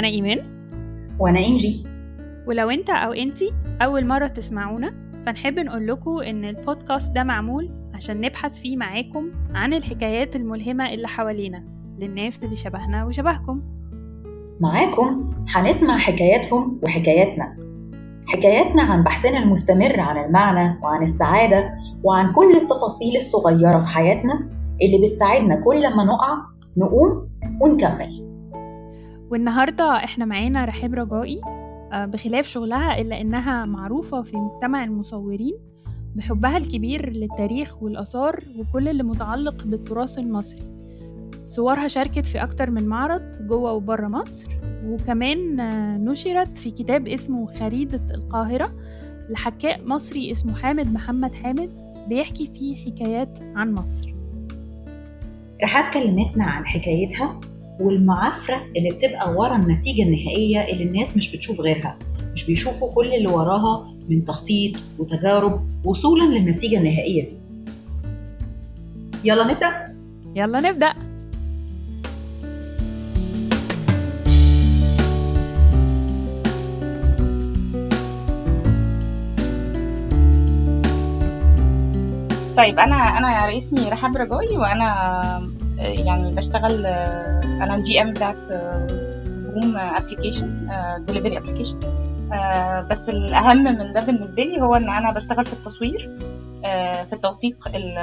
أنا إيمان. وأنا إنجي. ولو أنت أو أنتي أول مرة تسمعونا فنحب نقول لكم إن البودكاست ده معمول عشان نبحث فيه معاكم عن الحكايات الملهمة اللي حوالينا للناس اللي شبهنا وشبهكم. معاكم. هنسمع حكاياتهم وحكاياتنا. حكاياتنا عن بحثنا المستمر عن المعنى وعن السعادة وعن كل التفاصيل الصغيرة في حياتنا اللي بتساعدنا كل ما نقع نقوم ونكمل. والنهاردة إحنا معانا رحاب رجائي آه، بخلاف شغلها إلا إنها معروفة في مجتمع المصورين بحبها الكبير للتاريخ والآثار وكل اللي متعلق بالتراث المصري. صورها شاركت في أكتر من معرض جوه وبره مصر وكمان آه، نشرت في كتاب اسمه خريدة القاهرة لحكاء مصري اسمه حامد محمد حامد بيحكي فيه حكايات عن مصر. رحاب كلمتنا عن حكايتها. والمعافرة اللي بتبقى ورا النتيجة النهائية اللي الناس مش بتشوف غيرها. مش بيشوفوا كل اللي وراها من تخطيط وتجارب وصولا للنتيجة النهائية دي. يلا نبدأ؟ يلا نبدأ. طيب أنا أنا اسمي رحاب رجائي وأنا يعني بشتغل آه، أنا ال GM بتاعت فروم application delivery application بس الأهم من ده بالنسبة لي هو إن أنا بشتغل في التصوير آه، في توثيق ال-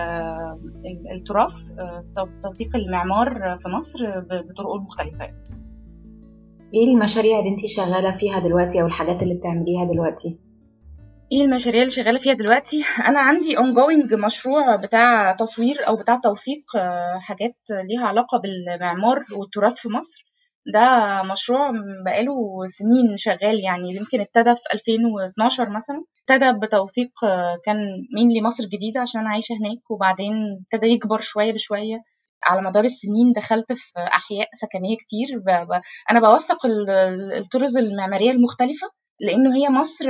ال- التراث آه، في تو- توثيق المعمار في مصر بطرقه المختلفة إيه المشاريع اللي انت شغالة فيها دلوقتي أو الحاجات اللي بتعمليها دلوقتي؟ إيه المشاريع اللي شغالة فيها دلوقتي؟ أنا عندي ongoing مشروع بتاع تصوير أو بتاع توثيق آه، حاجات ليها علاقة بالمعمار والتراث في مصر. ده مشروع بقاله سنين شغال يعني يمكن ابتدى في 2012 مثلا. ابتدى بتوثيق آه، كان مين مصر الجديدة عشان أنا عايشة هناك وبعدين ابتدى يكبر شوية بشوية. على مدار السنين دخلت في أحياء سكنية كتير. ب... ب... أنا بوثق ال- ال- الطرز المعمارية المختلفة لأنه هي مصر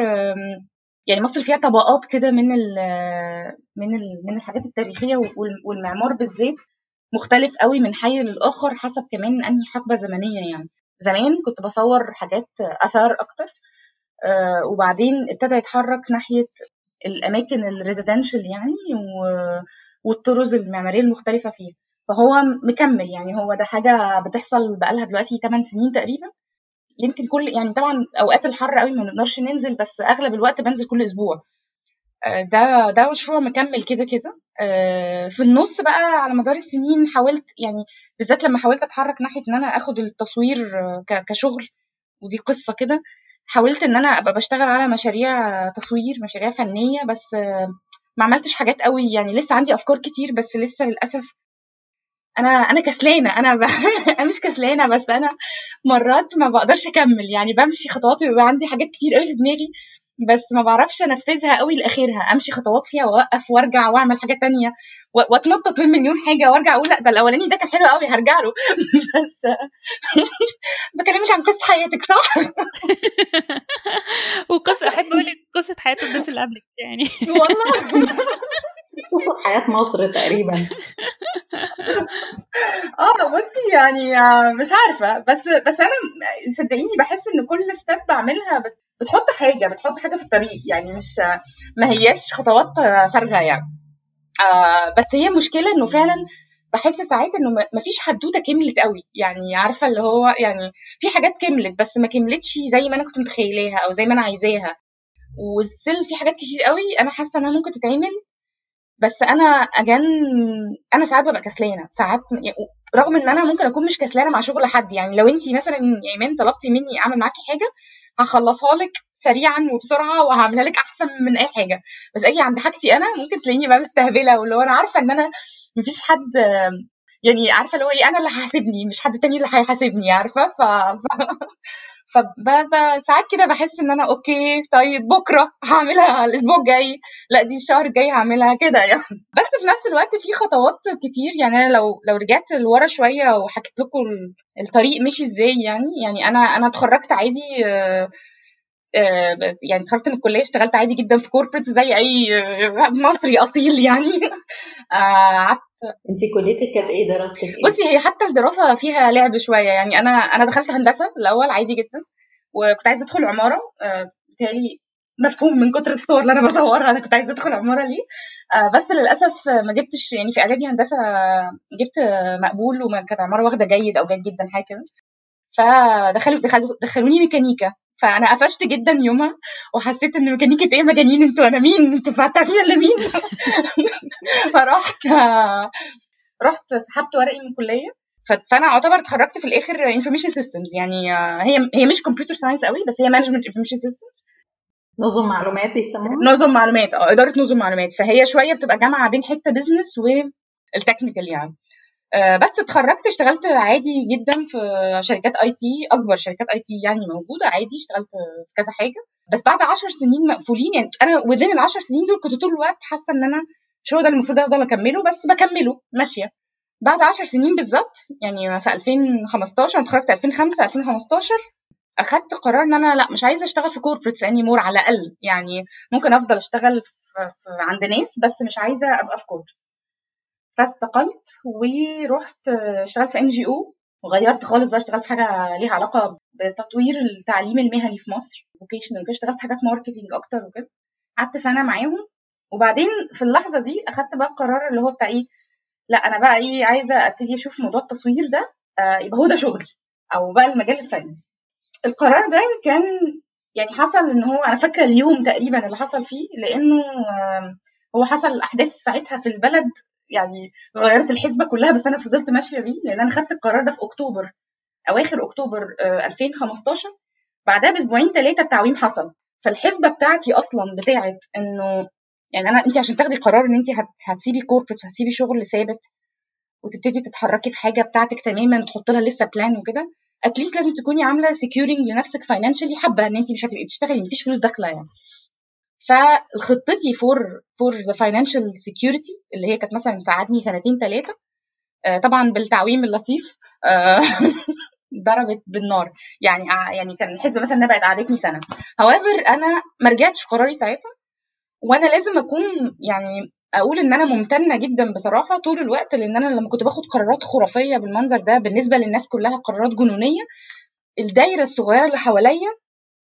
يعني مصر فيها طبقات كده من ال من ال من الحاجات التاريخية وال- والمعمار بالذات مختلف قوي من حي للآخر حسب كمان أنهي حقبة زمنية يعني. زمان كنت بصور حاجات آثار أكتر آه، وبعدين ابتدى يتحرك ناحية الأماكن الريزيدنشال يعني والطرز المعمارية المختلفة فيها. فهو مكمل يعني هو ده حاجة بتحصل بقالها دلوقتي 8 سنين تقريبا. يمكن كل يعني طبعا أوقات الحر قوي ما بنقدرش ننزل بس أغلب الوقت بنزل كل أسبوع. آه، ده ده مشروع مكمل كده كده. آه، في النص بقى على مدار السنين حاولت يعني بالذات لما حاولت أتحرك ناحية إن أنا آخد التصوير آه، كشغل ودي قصة كده. حاولت إن أنا أبقى بشتغل على مشاريع تصوير مشاريع فنية بس ما عملتش حاجات قوي يعني. لسه عندي أفكار كتير بس لسه للأسف أنا أنا كسلانة أنا ب... أنا مش كسلانة بس أنا مرات ما بقدرش أكمل يعني بمشي خطوات ويبقى عندي حاجات كتير قوي في دماغي بس ما بعرفش أنفذها قوي لآخرها أمشي خطوات فيها وأوقف وأرجع وأعمل حاجة تانية و- وأتنطط من مليون حاجة وأرجع أقول لأ ده الأولاني ده كان حلو قوي هرجع له. بس بكلمك عن قصة حياتك صح؟ وقصة أحب أقول لك قصة حياة الضيف اللي قبلك يعني. والله. قصة حياة مصر تقريبا. آه بصي يعني آه، مش عارفة. بس بس أنا صدقيني بحس إن كل ستيب بعملها بت- بتحط حاجة بتحط حاجة في الطريق. يعني مش ما هياش خطوات فارغه يعني. آه بس هي المشكلة إنه فعلا بحس ساعات إنه ما- مفيش حدوتة كملت قوي. يعني عارفة اللي هو يعني في حاجات كملت بس ما كملتش زي ما أنا كنت متخيلاها أو زي ما أنا عايزاها. وستيل في حاجات كتير قوي أنا حاسة إنها ممكن تتعمل بس أنا اجان أنا ساعات ببقى كسلانة ساعات رغم إن أنا ممكن أكون مش كسلانة مع شغل حد يعني لو انت مثلا يا ايمان طلبتي مني أعمل معاكي حاجة هخلصها لك سريعا وبسرعة وهعملها لك أحسن من أي حاجة. بس أجي عند حاجتي أنا ممكن تلاقيني بقى مستهبلة واللي هو أنا عارفة إن أنا مفيش حد يعني عارفة اللي هو إيه أنا اللي هحاسبني مش حد تاني اللي هيحاسبني عارفة؟ ف... ف... فساعات كده بحس إن أنا okay طيب بكرة هعملها الأسبوع الجاي لأ دي الشهر الجاي هعملها كده يعني. بس في نفس الوقت في خطوات كتير يعني أنا لو لو رجعت لورا شوية وحكيت لكم الطريق مشي إزاي يعني يعني أنا أنا اتخرجت عادي آه، آه، يعني اتخرجت من الكلية اشتغلت عادي جدا في corporate زي أي آه، مصري أصيل يعني. قعدت انت كليتك كانت إيه؟ دراستك إيه؟ بصي هي حتى الدراسة فيها لعب شوية. يعني أنا أنا دخلت هندسة الأول عادي جدا وكنت عايزة أدخل عمارة. آه، بالتالي مفهوم من كتر الصور اللي أنا بصورها أنا كنت عايزة أدخل عمارة ليه. آه، بس للأسف ما جبتش يعني في إعدادي هندسة جبت مقبول وكانت عمارة واخدة جيد أو جيد جدا حاجة كده. فدخلوا دخلوا دخلوني ميكانيكا. فأنا قفشت جدا يومها وحسيت إن ميكانيكا إيه مجانين؟ أنتوا أنا مين؟ أنتوا بتعرفين ولا مين؟ فرحت رحت سحبت ورقي من الكلية. فأنا اعتبر اتخرجت في الآخر information systems يعني هي هي مش computer science قوي بس هي management information systems نظم معلومات بيسموها؟ نظم معلومات آه إدارة نظم معلومات. فهي شوية بتبقى جامعة بين حتة business وال technical يعني. بس اتخرجت اشتغلت عادي جدا في شركات IT أكبر شركات IT يعني موجودة عادي اشتغلت في كذا حاجة. بس بعد 10 سنين مقفولين يعني أنا within ال 10 سنين دول كنت طول الوقت حاسة إن أنا مش هو ده المفروض أفضل أكمله بس بكمله ماشية. بعد 10 سنين بالظبط يعني في 2015 أنا اتخرجت 2005 2015 أخدت قرار إن أنا لأ مش عايزة أشتغل في corporates anymore على الأقل. يعني ممكن أفضل أشتغل في عند ناس بس مش عايزة أبقى في corporates فاستقلت ورحت اشتغلت في NGO وغيرت خالص بقى اشتغلت حاجة ليها علاقة بتطوير التعليم المهني في مصر vocational اشتغلت حاجات marketing أكتر وكده. قعدت سنة معاهم وبعدين في اللحظة دي أخدت بقى القرار اللي هو بتاع إيه لا أنا بقى إيه عايزة أبتدي أشوف موضوع التصوير ده آه يبقى هو ده شغلي أو بقى المجال الفني. القرار ده كان يعني حصل إن هو أنا فاكرة اليوم تقريبا اللي حصل فيه لأنه آه هو حصل أحداث ساعتها في البلد يعني غيرت الحسبة كلها بس أنا فضلت ماشية بيه لأن أنا خدت القرار ده في أكتوبر أواخر أكتوبر 2015 آه، بعدها بأسبوعين ثلاثة التعويم حصل. فالحسبة بتاعتي أصلا بتاعت إنه يعني أنا انت عشان تاخدي قرار إن انت هتسيبي corporate وهتسيبي شغل ثابت وتبتدي تتحركي في حاجة بتاعتك تماما وتحط لها لسه plan وكده at least لازم تكوني عاملة securing لنفسك financially حاسبة إن انت مش هتبقي بتشتغلي مفيش فلوس داخلة يعني. فخطتي for for the financial security اللي هي كانت مثلا تقعدني سنتين ثلاثة آه، طبعا بالتعويم اللطيف آه، ضربت بالنار. يعني آه، يعني كان الحزب مثلا نبعت قعدتني سنة. However أنا ما رجعتش في قراري ساعتها وأنا لازم أكون يعني أقول إن أنا ممتنة جدا بصراحة طول الوقت لأن أنا لما كنت باخد قرارات خرافية بالمنظر ده بالنسبة للناس كلها قرارات جنونية الدايرة الصغيرة اللي حواليا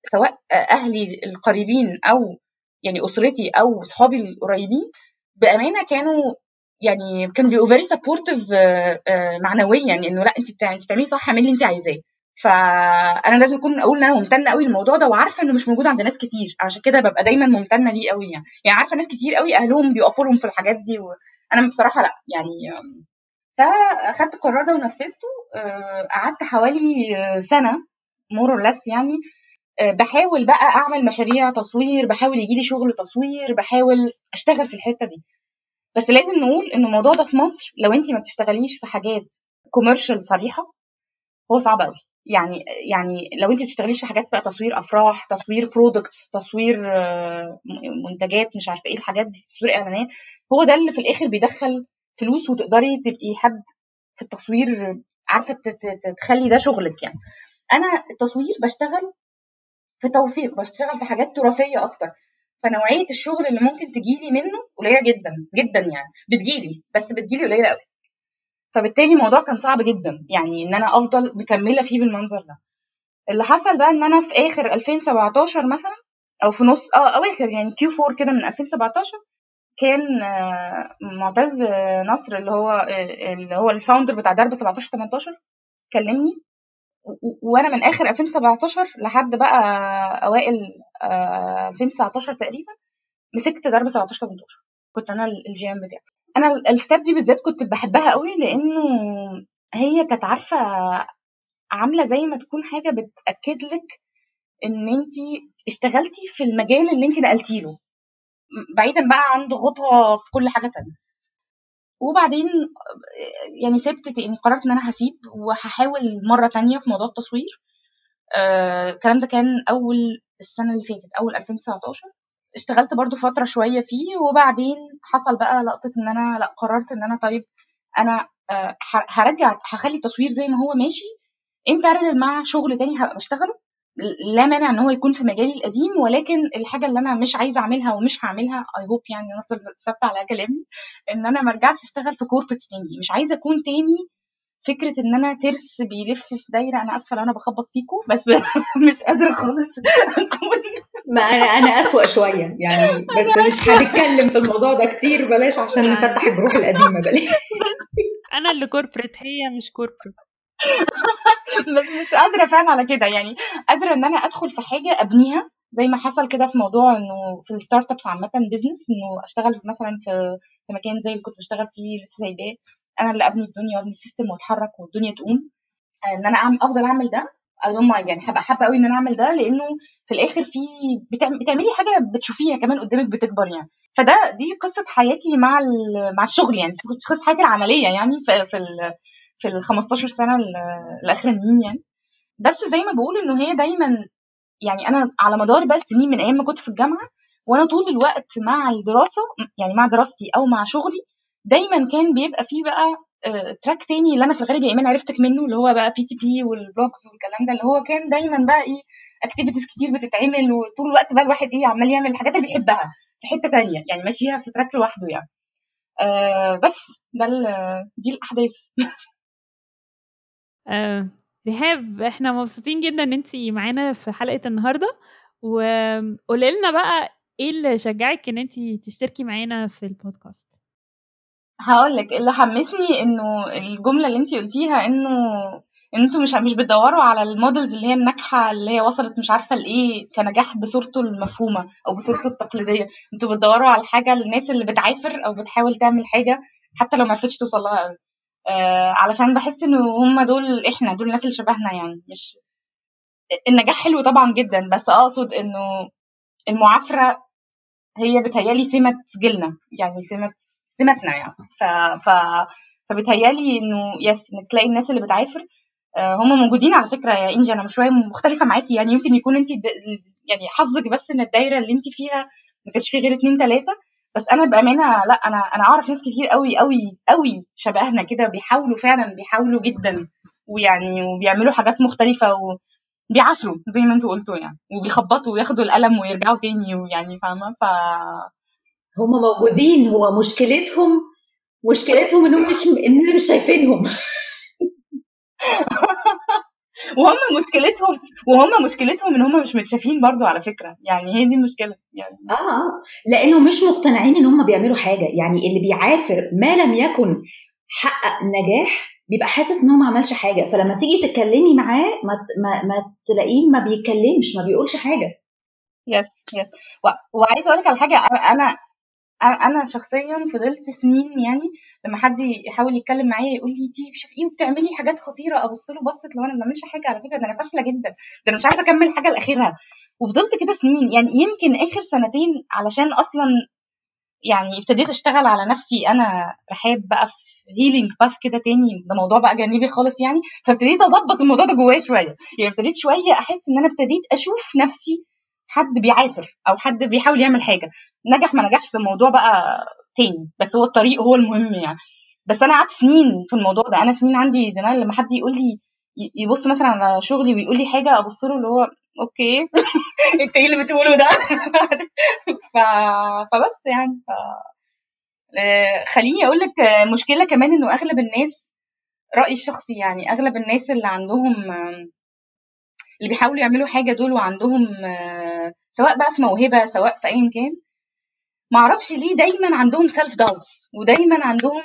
سواء أهلي القريبين أو يعني أسرتي أو صحابي القريبين بأمانة كانوا يعني كانوا بيبقوا very supportive معنويا يعني إنه لا انت بتعملي صح اعملي اللي انت عايزاه. فانا لازم أكون أقول إن أنا ممتنة قوي للموضوع ده وعارفة إنه مش موجود عند ناس كتير. عشان كده ببقى دايما ممتنة ليه قوي يعني. يعني عارفة ناس كتير قوي أهلهم بيقفوا لهم في الحاجات دي وأنا بصراحة لا يعني فأخدت القرار ده ونفذته آه، قعدت حوالي سنة more less يعني آه، بحاول بقى أعمل مشاريع تصوير بحاول يجي لي شغل تصوير بحاول أشتغل في الحتة دي. بس لازم نقول إن الموضوع ده في مصر لو انت ما بتشتغليش في حاجات commercial صريحة هو صعب قوي يعني يعني لو انت بتشتغليش في حاجات بقى تصوير أفراح تصوير product تصوير آه، منتجات مش عارفة إيه الحاجات دي تصوير إعلانات هو ده اللي في الآخر بيدخل فلوس وتقدري تبقي حد في التصوير عارفة تخلي ده شغلك يعني. أنا التصوير بشتغل في توثيق بشتغل في حاجات تراثية أكتر. فنوعية الشغل اللي ممكن تجيلي منه قليلة جدا جدا يعني. بتجيلي بس بتجيلي قليلة قوي فبالتالي الموضوع كان صعب جدا يعني إن أنا أفضل مكملة فيه بالمنظر ده. اللي حصل بقى إن أنا في آخر 2017 مثلا أو في نص آه أواخر يعني Q 4 كده من 2017 كان آه، معتز نصر اللي هو آه، اللي هو ال founder بتاع درب 17 18 كلمني. وأنا من آخر 2017 لحد بقى أوائل 2019 آه، تقريبا مسكت درب 17 18 كنت أنا الجي إم بتاعي. أنا الستاب دي بالذات كنت بحبها قوي لأنه هي كانت عارفة عاملة زي ما تكون حاجة بتأكد لك إن انت اشتغلتي في المجال اللي انت نقلتي له. بعيدا بقى عن ضغوطها في كل حاجة تانية. وبعدين يعني سبت يعني قررت إن أنا هسيب وهحاول مرة تانية في موضوع التصوير. آه الكلام ده كان أول السنة اللي فاتت أول 2019 اشتغلت برضو فترة شوية فيه وبعدين حصل بقى لقطة إن أنا لا قررت إن أنا طيب أنا آه هرجع هخلي التصوير زي ما هو ماشي. ان مع شغل تاني هبقى بشتغله. لا مانع إن هو يكون في مجالي القديم ولكن الحاجة اللي أنا مش عايزة أعملها ومش هعملها اي هوب يعني أنا ثابتة على كلامي إن أنا ما أرجعش أشتغل في corporate تاني. مش عايزة أكون تاني فكرة إن أنا ترس بيلف في دايرة أنا آسفة لو أنا بخبط فيكم بس مش قادرة خالص. ما أنا أنا أسوأ شوية يعني بس مش هنتكلم في الموضوع ده كتير بلاش عشان نفتح الجروح القديمة بلاش. أنا اللي corporate هي مش corporate مش قادرة فعلا على كده. يعني قادرة إن أنا أدخل في حاجة أبنيها زي ما حصل كده في موضوع إنه في ال startups عامة business إنه أشتغل مثلا في في مكان زي اللي كنت بشتغل فيه لسه سايباه. أنا اللي أبني الدنيا وأبني ال system وأتحرك والدنيا تقوم. إن أنا أعمل أفضل أعمل ده. I don't mind يعني هبقى حابة قوي إن أنا أعمل ده لأنه في الآخر في بتعملي حاجة بتشوفيها كمان قدامك بتكبر يعني. فده دي قصة حياتي مع مع الشغل يعني قصة حياتي العملية يعني في في في ال 15 سنة الاخرانيين يعني. بس زي ما بقول إنه هي دايما يعني أنا على مدار بقى السنين من أيام ما كنت في الجامعة وأنا طول الوقت مع الدراسة يعني مع دراستي أو مع شغلي دايما كان بيبقى فيه بقى track آه، تاني اللي أنا في الغالب يا إيمان عرفتك منه اللي هو بقى BTB وال blogs والكلام ده اللي هو كان دايما بقى إيه activities كتير بتتعمل وطول الوقت بقى الواحد إيه عمال يعمل الحاجات اللي بيحبها في حتة تانية يعني ماشيها في track لوحده يعني. آه بس ده دي الأحداث. آه رحاب إحنا مبسوطين جدا إن انت معانا في حلقة النهارده. وقولي لنا بقى إيه اللي شجعك إن انت تشتركي معانا في البودكاست؟ هقول لك اللي حمسني إنه الجملة اللي انت قلتيها إنه إن أنتوا مش مش بتدوروا على المودلز اللي هي الناجحة اللي هي وصلت مش عارفة لإيه كنجاح بصورته المفهومة أو بصورته التقليدية. أنتوا بتدوروا على الحاجة للناس اللي بتعافر أو بتحاول تعمل حاجة حتى لو ما عرفتش توصل لها قوي. علشان بحس ان هم دول إحنا دول الناس اللي شبهنا يعني. مش النجاح حلو طبعا جدا بس أقصد إنه المعافرة هي بتهيألي سمة جيلنا يعني سمة سمتنا يعني. ف ف فبتهيألي إنه يس إنك تلاقي الناس اللي بتعافر آه، هم موجودين على فكرة يا إنجي. أنا شوية مختلفة معاكي يعني. يمكن يكون انت يعني حظك بس إن الدايرة اللي انت فيها ما كانش فيه غير اتنين تلاتة. بس أنا بأمانة لا أنا أنا أعرف ناس كتير قوي قوي قوي شبهنا كده بيحاولوا فعلا بيحاولوا جدا ويعني وبيعملوا حاجات مختلفة وبيعافروا زي ما أنتوا قلتوا يعني وبيخبطوا وياخدوا القلم ويرجعوا تاني ويعني فاهمة؟ ف هم موجودين هو مشكلتهم مشكلتهم إنهم مش إننا مش شايفينهم. وهم مشكلتهم وهم مشكلتهم إن هم مش متشافين برضو على فكرة. يعني هي دي المشكلة. يعني آه لأنه مش مقتنعين إن هم بيعملوا حاجة. يعني اللي بيعافر ما لم يكن حقق نجاح بيبقى حاسس إن هو ما عملش حاجة. فلما تيجي تتكلمي معاه ما, ما, ما تلاقيه ما بيتكلمش ما بيقولش حاجة. يس يس. وعايزة أقول لك على حاجة. أنا أنا شخصيا فضلت سنين يعني لما حد يحاول يتكلم معايا يقول لي دي مش إيه وبتعملي حاجات خطيرة. أبص له بصت لو أنا ما بعملش حاجة على فكرة ده أنا فاشلة جدا ده أنا مش عارفة أكمل حاجة لآخرها. وفضلت كده سنين يعني يمكن آخر سنتين علشان أصلا يعني ابتديت أشتغل على نفسي. أنا رحاب بقى في healing path كده تاني ده موضوع بقى جانبي خالص يعني. فابتديت أظبط الموضوع ده جوايا شوية يعني ابتديت شوية أحس إن أنا ابتديت أشوف نفسي حد بيعافر أو حد بيحاول يعمل حاجة. نجح ما نجحش الموضوع بقى تاني بس هو الطريق هو المهم يعني. بس أنا قعدت سنين في الموضوع ده أنا سنين عندي زمان لما حد يقول لي يبص مثلا على شغلي ويقول لي حاجة أبص له اللي هو okay. أنت إيه اللي بتقوله ده؟ ف... فبس يعني ف... آه، خليني أقول لك مشكلة كمان إنه أغلب الناس رأيي الشخصي يعني أغلب الناس اللي عندهم اللي بيحاولوا يعملوا حاجة دول وعندهم آه، سواء بقى في موهبة سواء في ايا كان معرفش ليه دايما عندهم self doubts ودايما عندهم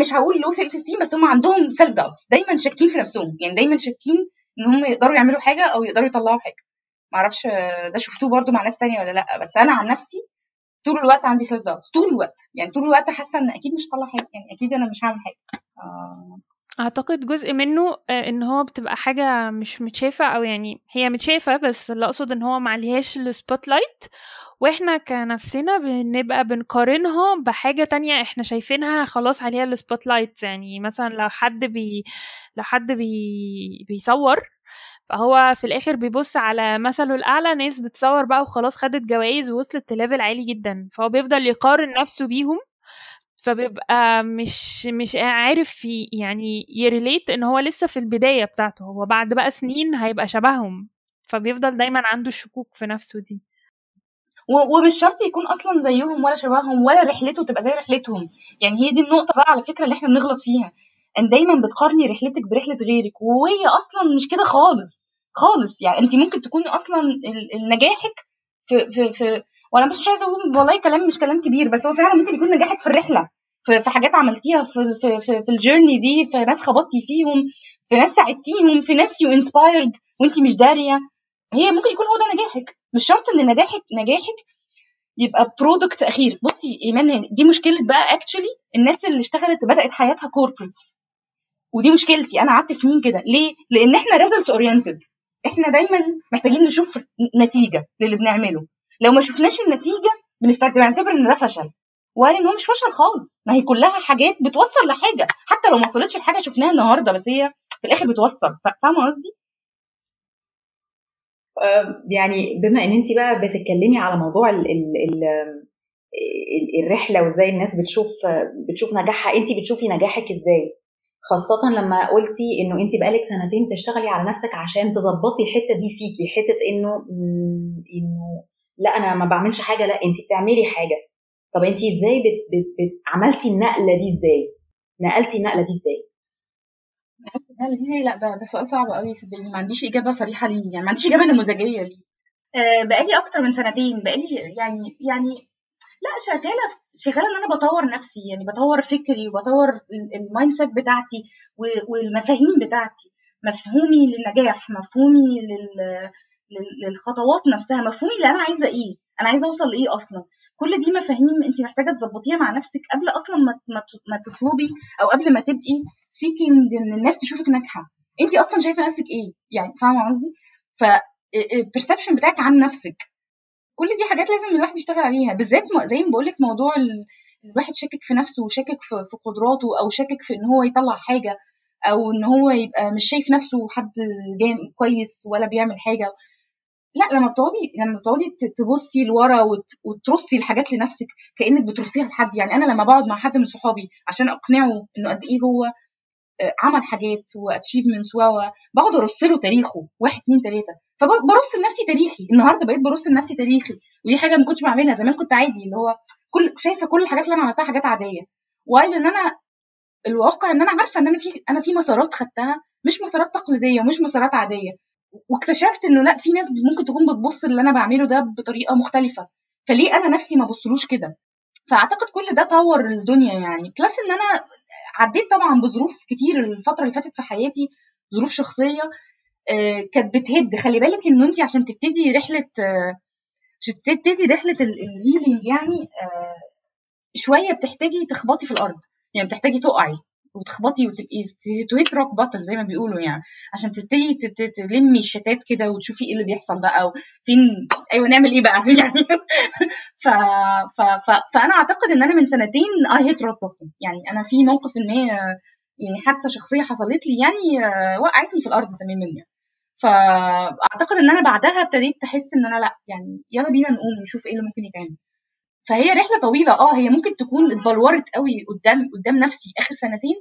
مش هقول low self esteem بس هم عندهم self doubts دايما شاكين في نفسهم يعني دايما شاكين إن هم يقدروا يعملوا حاجة أو يقدروا يطلعوا حاجة. معرفش ده شفتوه برضو مع ناس تانية ولا لأ بس أنا عن نفسي طول الوقت عندي self doubts طول الوقت يعني طول الوقت حاسة إن أكيد مش هطلع حاجة يعني أكيد أنا مش هعمل حاجة. آه. أعتقد جزء منه آه، إن هو بتبقى حاجة مش متشافة أو يعني هي متشافة بس اللي أقصد إن هو معليهاش ال spotlight وإحنا كنفسنا بنبقى بنقارنها بحاجة تانية إحنا شايفينها خلاص عليها ال spotlight يعني مثلا لو حد بي لو حد بي بيصور فهو في الآخر بيبص على مثله الأعلى ناس بتصور بقى وخلاص خدت جوائز ووصلت لل level عالي جدا. فهو بيفضل يقارن نفسه بيهم. فبيبقى مش مش عارف يعني ي relate إن هو لسه في البداية بتاعته. هو بعد بقى سنين هيبقى شبههم. فبيفضل دايما عنده الشكوك في نفسه دي. ومش شرط يكون أصلا زيهم ولا شبههم ولا رحلته تبقى زي رحلتهم. يعني هي دي النقطة بقى على فكرة اللي إحنا بنغلط فيها. إن دايما بتقارني رحلتك برحلة غيرك وهي أصلا مش كده خالص خالص. يعني انت ممكن تكوني أصلا نجاحك في في في وأنا بس مش عايزة أقول والله كلام مش كلام كبير بس هو فعلا ممكن يكون نجاحك في الرحلة في, في حاجات عملتيها في في في, في ال journey دي في ناس خبطتي فيهم في ناس ساعدتيهم في ناس you inspired وانت مش دارية. هي ممكن يكون هو ده نجاحك مش شرط إن نجاحك نجاحك يبقى product أخير. بصي إيمان دي مشكلة بقى actually الناس اللي اشتغلت بدأت حياتها corporates ودي مشكلتي أنا قعدت سنين كده. ليه؟ لأن إحنا results oriented إحنا دايما محتاجين نشوف نتيجة للي بنعمله. لو ما شفناش النتيجة بنعتبر إن ده فشل. والحال إن هو مش فشل خالص. ما هي كلها حاجات بتوصل لحاجة. حتى لو ما وصلتش لحاجة شفناها النهارده بس هي في الآخر بتوصل. فاهمة قصدي؟ يعني بما إن أنت بقى بتتكلمي على موضوع ال ال ال الرحلة وإزاي الناس بتشوف بتشوف نجاحها أنت بتشوفي نجاحك إزاي؟ خاصة لما قلتي إنه أنت بقالك سنتين تشتغلي على نفسك عشان تظبطي الحتة دي فيكي حتة انه إنه لا أنا ما بعملش حاجة لا انت بتعملي حاجة. طب انت إزاي بت بت بت عملتي النقلة دي إزاي؟ نقلتي النقلة دي إزاي؟ لا ده, ده سؤال صعب قوي صدقني ما عنديش إجابة صريحة ليه يعني ما عنديش إجابة نموذجية ليه. آه بقالي أكتر من سنتين بقالي يعني يعني لا شغالة شغالة إن أنا بطور نفسي يعني بطور فكري وبطور ال mindset بتاعتي والمفاهيم بتاعتي. مفهومي للنجاح مفهومي لل للخطوات نفسها. مفهومي اللي أنا عايزة إيه؟ أنا عايزة أوصل لإيه أصلا؟ كل دي مفاهيم أنت محتاجة تظبطيها مع نفسك قبل أصلا ما ما تطلبي أو قبل ما تبقي seeking إن الناس تشوفك ناجحة. أنت أصلا شايفة نفسك إيه؟ يعني فاهمة قصدي؟ فال perception بتاعك عن نفسك. كل دي حاجات لازم الواحد يشتغل عليها. بالذات زي ما بقول لك موضوع الواحد شاكك في نفسه وشاكك في, قدراته أو شاكك في إن هو يطلع حاجة أو إن هو يبقى مش شايف نفسه حد كويس ولا بيعمل حاجة. لا لما بتقعدي لما بتقعدي تبصي لورا وترصي الحاجات لنفسك كأنك بترصيها لحد. يعني أنا لما بقعد مع حد من صحابي عشان أقنعه إنه قد إيه هو عمل حاجات و achievements و بقعد أرص له تاريخه واحد اتنين تلاتة. فبرص لنفسي تاريخي. النهارده بقيت برص لنفسي تاريخي. ودي حاجة ما كنتش بعملها. زمان كنت عادي اللي هو كل شايفة كل الحاجات اللي أنا عملتها حاجات عادية. while إن أنا الواقع إن أنا عارفة إن أنا في أنا في مسارات خدتها مش مسارات تقليدية ومش مسارات عادية. واكتشفت إنه لأ في ناس ممكن تكون بتبص اللي أنا بعمله ده بطريقة مختلفة. فليه أنا نفسي ما بصلوش كده؟ فأعتقد كل ده طور الدنيا يعني. plus إن أنا عديت طبعا بظروف كتير الفترة اللي فاتت في حياتي ظروف شخصية آه كانت بتهد. خلي بالك ان انت عشان تبتدي رحلة تبتدي رحلة ال healing يعني آه شوية بتحتاجي تخبطي في الأرض. يعني بتحتاجي تقعي. وتخبطي وتبقي تويت روك باتل زي ما بيقولوا يعني عشان تبتدي تلمي الشتات كده وتشوفي إيه اللي بيحصل بقى وفين أيوه نعمل إيه بقى؟ يعني ف... ف... ف... فأنا أعتقد إن أنا من سنتين اي هيت روك باتل يعني أنا في موقف ما يعني حادثة شخصية حصلت لي يعني وقعتني في الأرض زمان مني فاعتقد إن أنا بعدها ابتديت أحس إن أنا لأ يعني يلا بينا نقوم نشوف إيه اللي ممكن يتعمل. فهي رحلة طويلة. آه هي ممكن تكون اتبلورت قوي قدام قدام نفسي آخر سنتين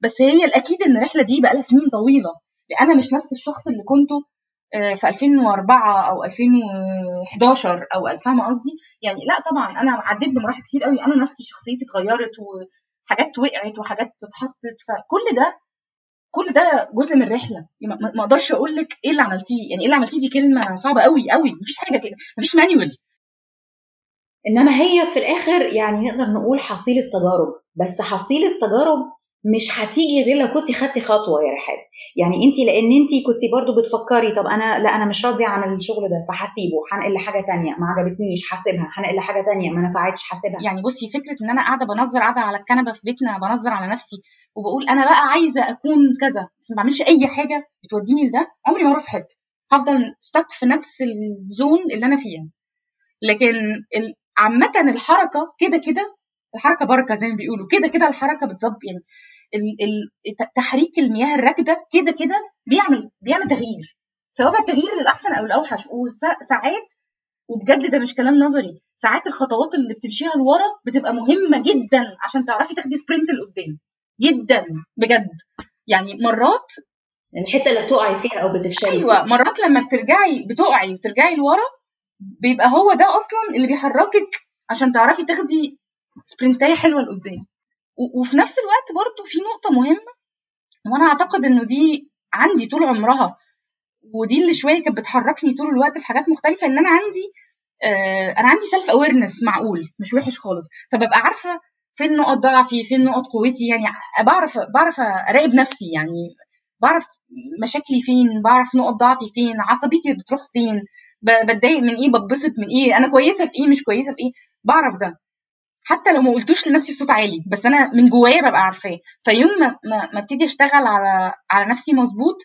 بس هي الأكيد إن الرحلة دي بقى لها سنين طويلة. أنا مش نفس الشخص اللي كنته في 2004 أو 2011 أو فاهمة قصدي؟ يعني لا طبعا أنا عديت بمراحل كتير قوي. أنا نفسي شخصيتي اتغيرت وحاجات وقعت وحاجات اتحطت. فكل ده كل ده جزء من الرحلة. ما أقدرش أقول لك إيه اللي عملتيه. يعني إيه اللي عملتيه؟ دي كلمة صعبة قوي قوي. مفيش حاجة كده مفيش مانيوال إنما هي في الآخر يعني نقدر نقول حصيلة تجارب. بس حصيلة تجارب مش هتيجي غير لو كنت خدتي خطوة يا رحاب. يعني انت لأن انت كنت برضو بتفكري طب أنا لا أنا مش راضية عن الشغل ده فهسيبه هنقل لحاجة تانية. ما عجبتنيش هسيبها. هنقل لحاجة تانية. ما نفعتش هسيبها. يعني بصي فكرة إن أنا قاعدة بنظر قاعدة على الكنبة في بيتنا بنظر على نفسي وبقول أنا بقى عايزة أكون كذا بس ما بعملش أي حاجة بتوديني لده عمري ما أروح في حتة. هفضل ستك في نفس الزون اللي أنا فيها. لكن عامة الحركة كده كده الحركة بركة زي ما بيقولوا كده كده الحركة بتظبط يعني تحريك المياه الراكدة كده كده بيعمل بيعمل تغيير سواء التغيير للأحسن أو الأوحش وساعات وبجد ده مش كلام نظري ساعات الخطوات اللي بتمشيها لورا بتبقى مهمة جدا عشان تعرفي تاخدي سبرنت لقدام جدا بجد. يعني مرات الحته اللي بتقعي فيها أو بتفشلي أيوه مرات لما بترجعي بتقعي وترجعي لورا بيبقى هو ده أصلا اللي بيحركك عشان تعرفي تاخدي sprint اية حلوة لقدام. وفي نفس الوقت برضو في نقطة مهمة وأنا أعتقد إنه دي عندي طول عمرها ودي اللي شوية كانت بتحركني طول الوقت في حاجات مختلفة إن أنا عندي آه أنا عندي self awareness معقول مش وحش خالص. فببقى عارفة فين نقط ضعفي فين نقط قوتي يعني بعرف بعرف أراقب نفسي يعني بعرف مشاكلي فين بعرف نقط ضعفي فين عصبيتي بتروح فين بتضايق من إيه بتبسط من إيه أنا كويسة في إيه مش كويسة في إيه بعرف ده. حتى لو ما قلتوش لنفسي بصوت عالي بس أنا من جوايا ببقى عارفاه. فيوم ما ما ابتدي أشتغل على على نفسي مظبوط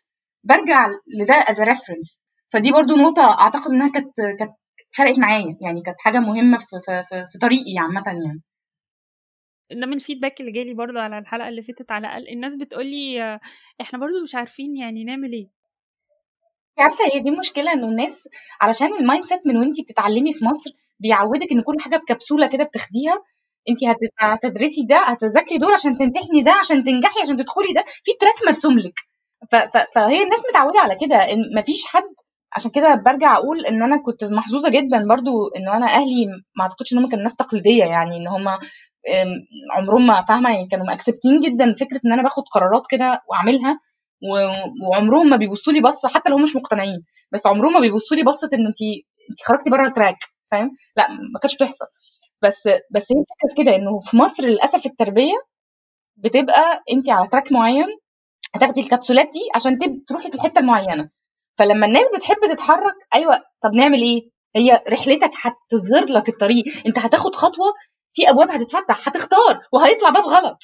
برجع لده as reference فدي برضو نقطة أعتقد إنها كانت كانت فرقت معايا يعني كانت حاجة مهمة في في في, في طريقي عامة يعني. ده من ال feedback اللي جالي برضو على الحلقة اللي فاتت على الأقل. الناس بتقولي آه، إحنا برضو مش عارفين يعني نعمل إيه. عارفة هي دي المشكلة إنه الناس علشان ال mindset من وأنتي بتتعلمي في مصر بيعودك إن كل حاجة بكبسولة كده بتاخديها. انت هت- هتدرسي ده هتذاكري دول عشان تمتحني ده عشان تنجحي عشان تدخلي ده. في track مرسوم لك. فهي الناس متعودة على كده. مفيش حد عشان كده برجع أقول إن أنا كنت محظوظة جدا برضو ان أنا أهلي ما أعتقدش إن هم كانوا ناس تقليدية يعني إن هم عمرهم ما فاهمة يعني كانوا مأكسبتين جدا فكرة إن أنا باخد قرارات كده وأعملها وعمرهم ما بيبصوا لي بصة حتى لو هم مش مقتنعين بس عمرهم ما بيبصوا لي بصة إن انت انت خرجتي بره التراك فاهم؟ لا ما كانتش بتحصل. بس بس هي الفكرة كده إنه في مصر للأسف التربية بتبقى انت على تراك معين هتاخدي الكبسولات دي عشان تروحي في الحتة المعينة. فلما الناس بتحب تتحرك أيوه طب نعمل إيه؟ هي رحلتك هتظهر لك الطريق أنت هتاخد خطوة في أبواب هتتفتح هتختار وهيطلع باب غلط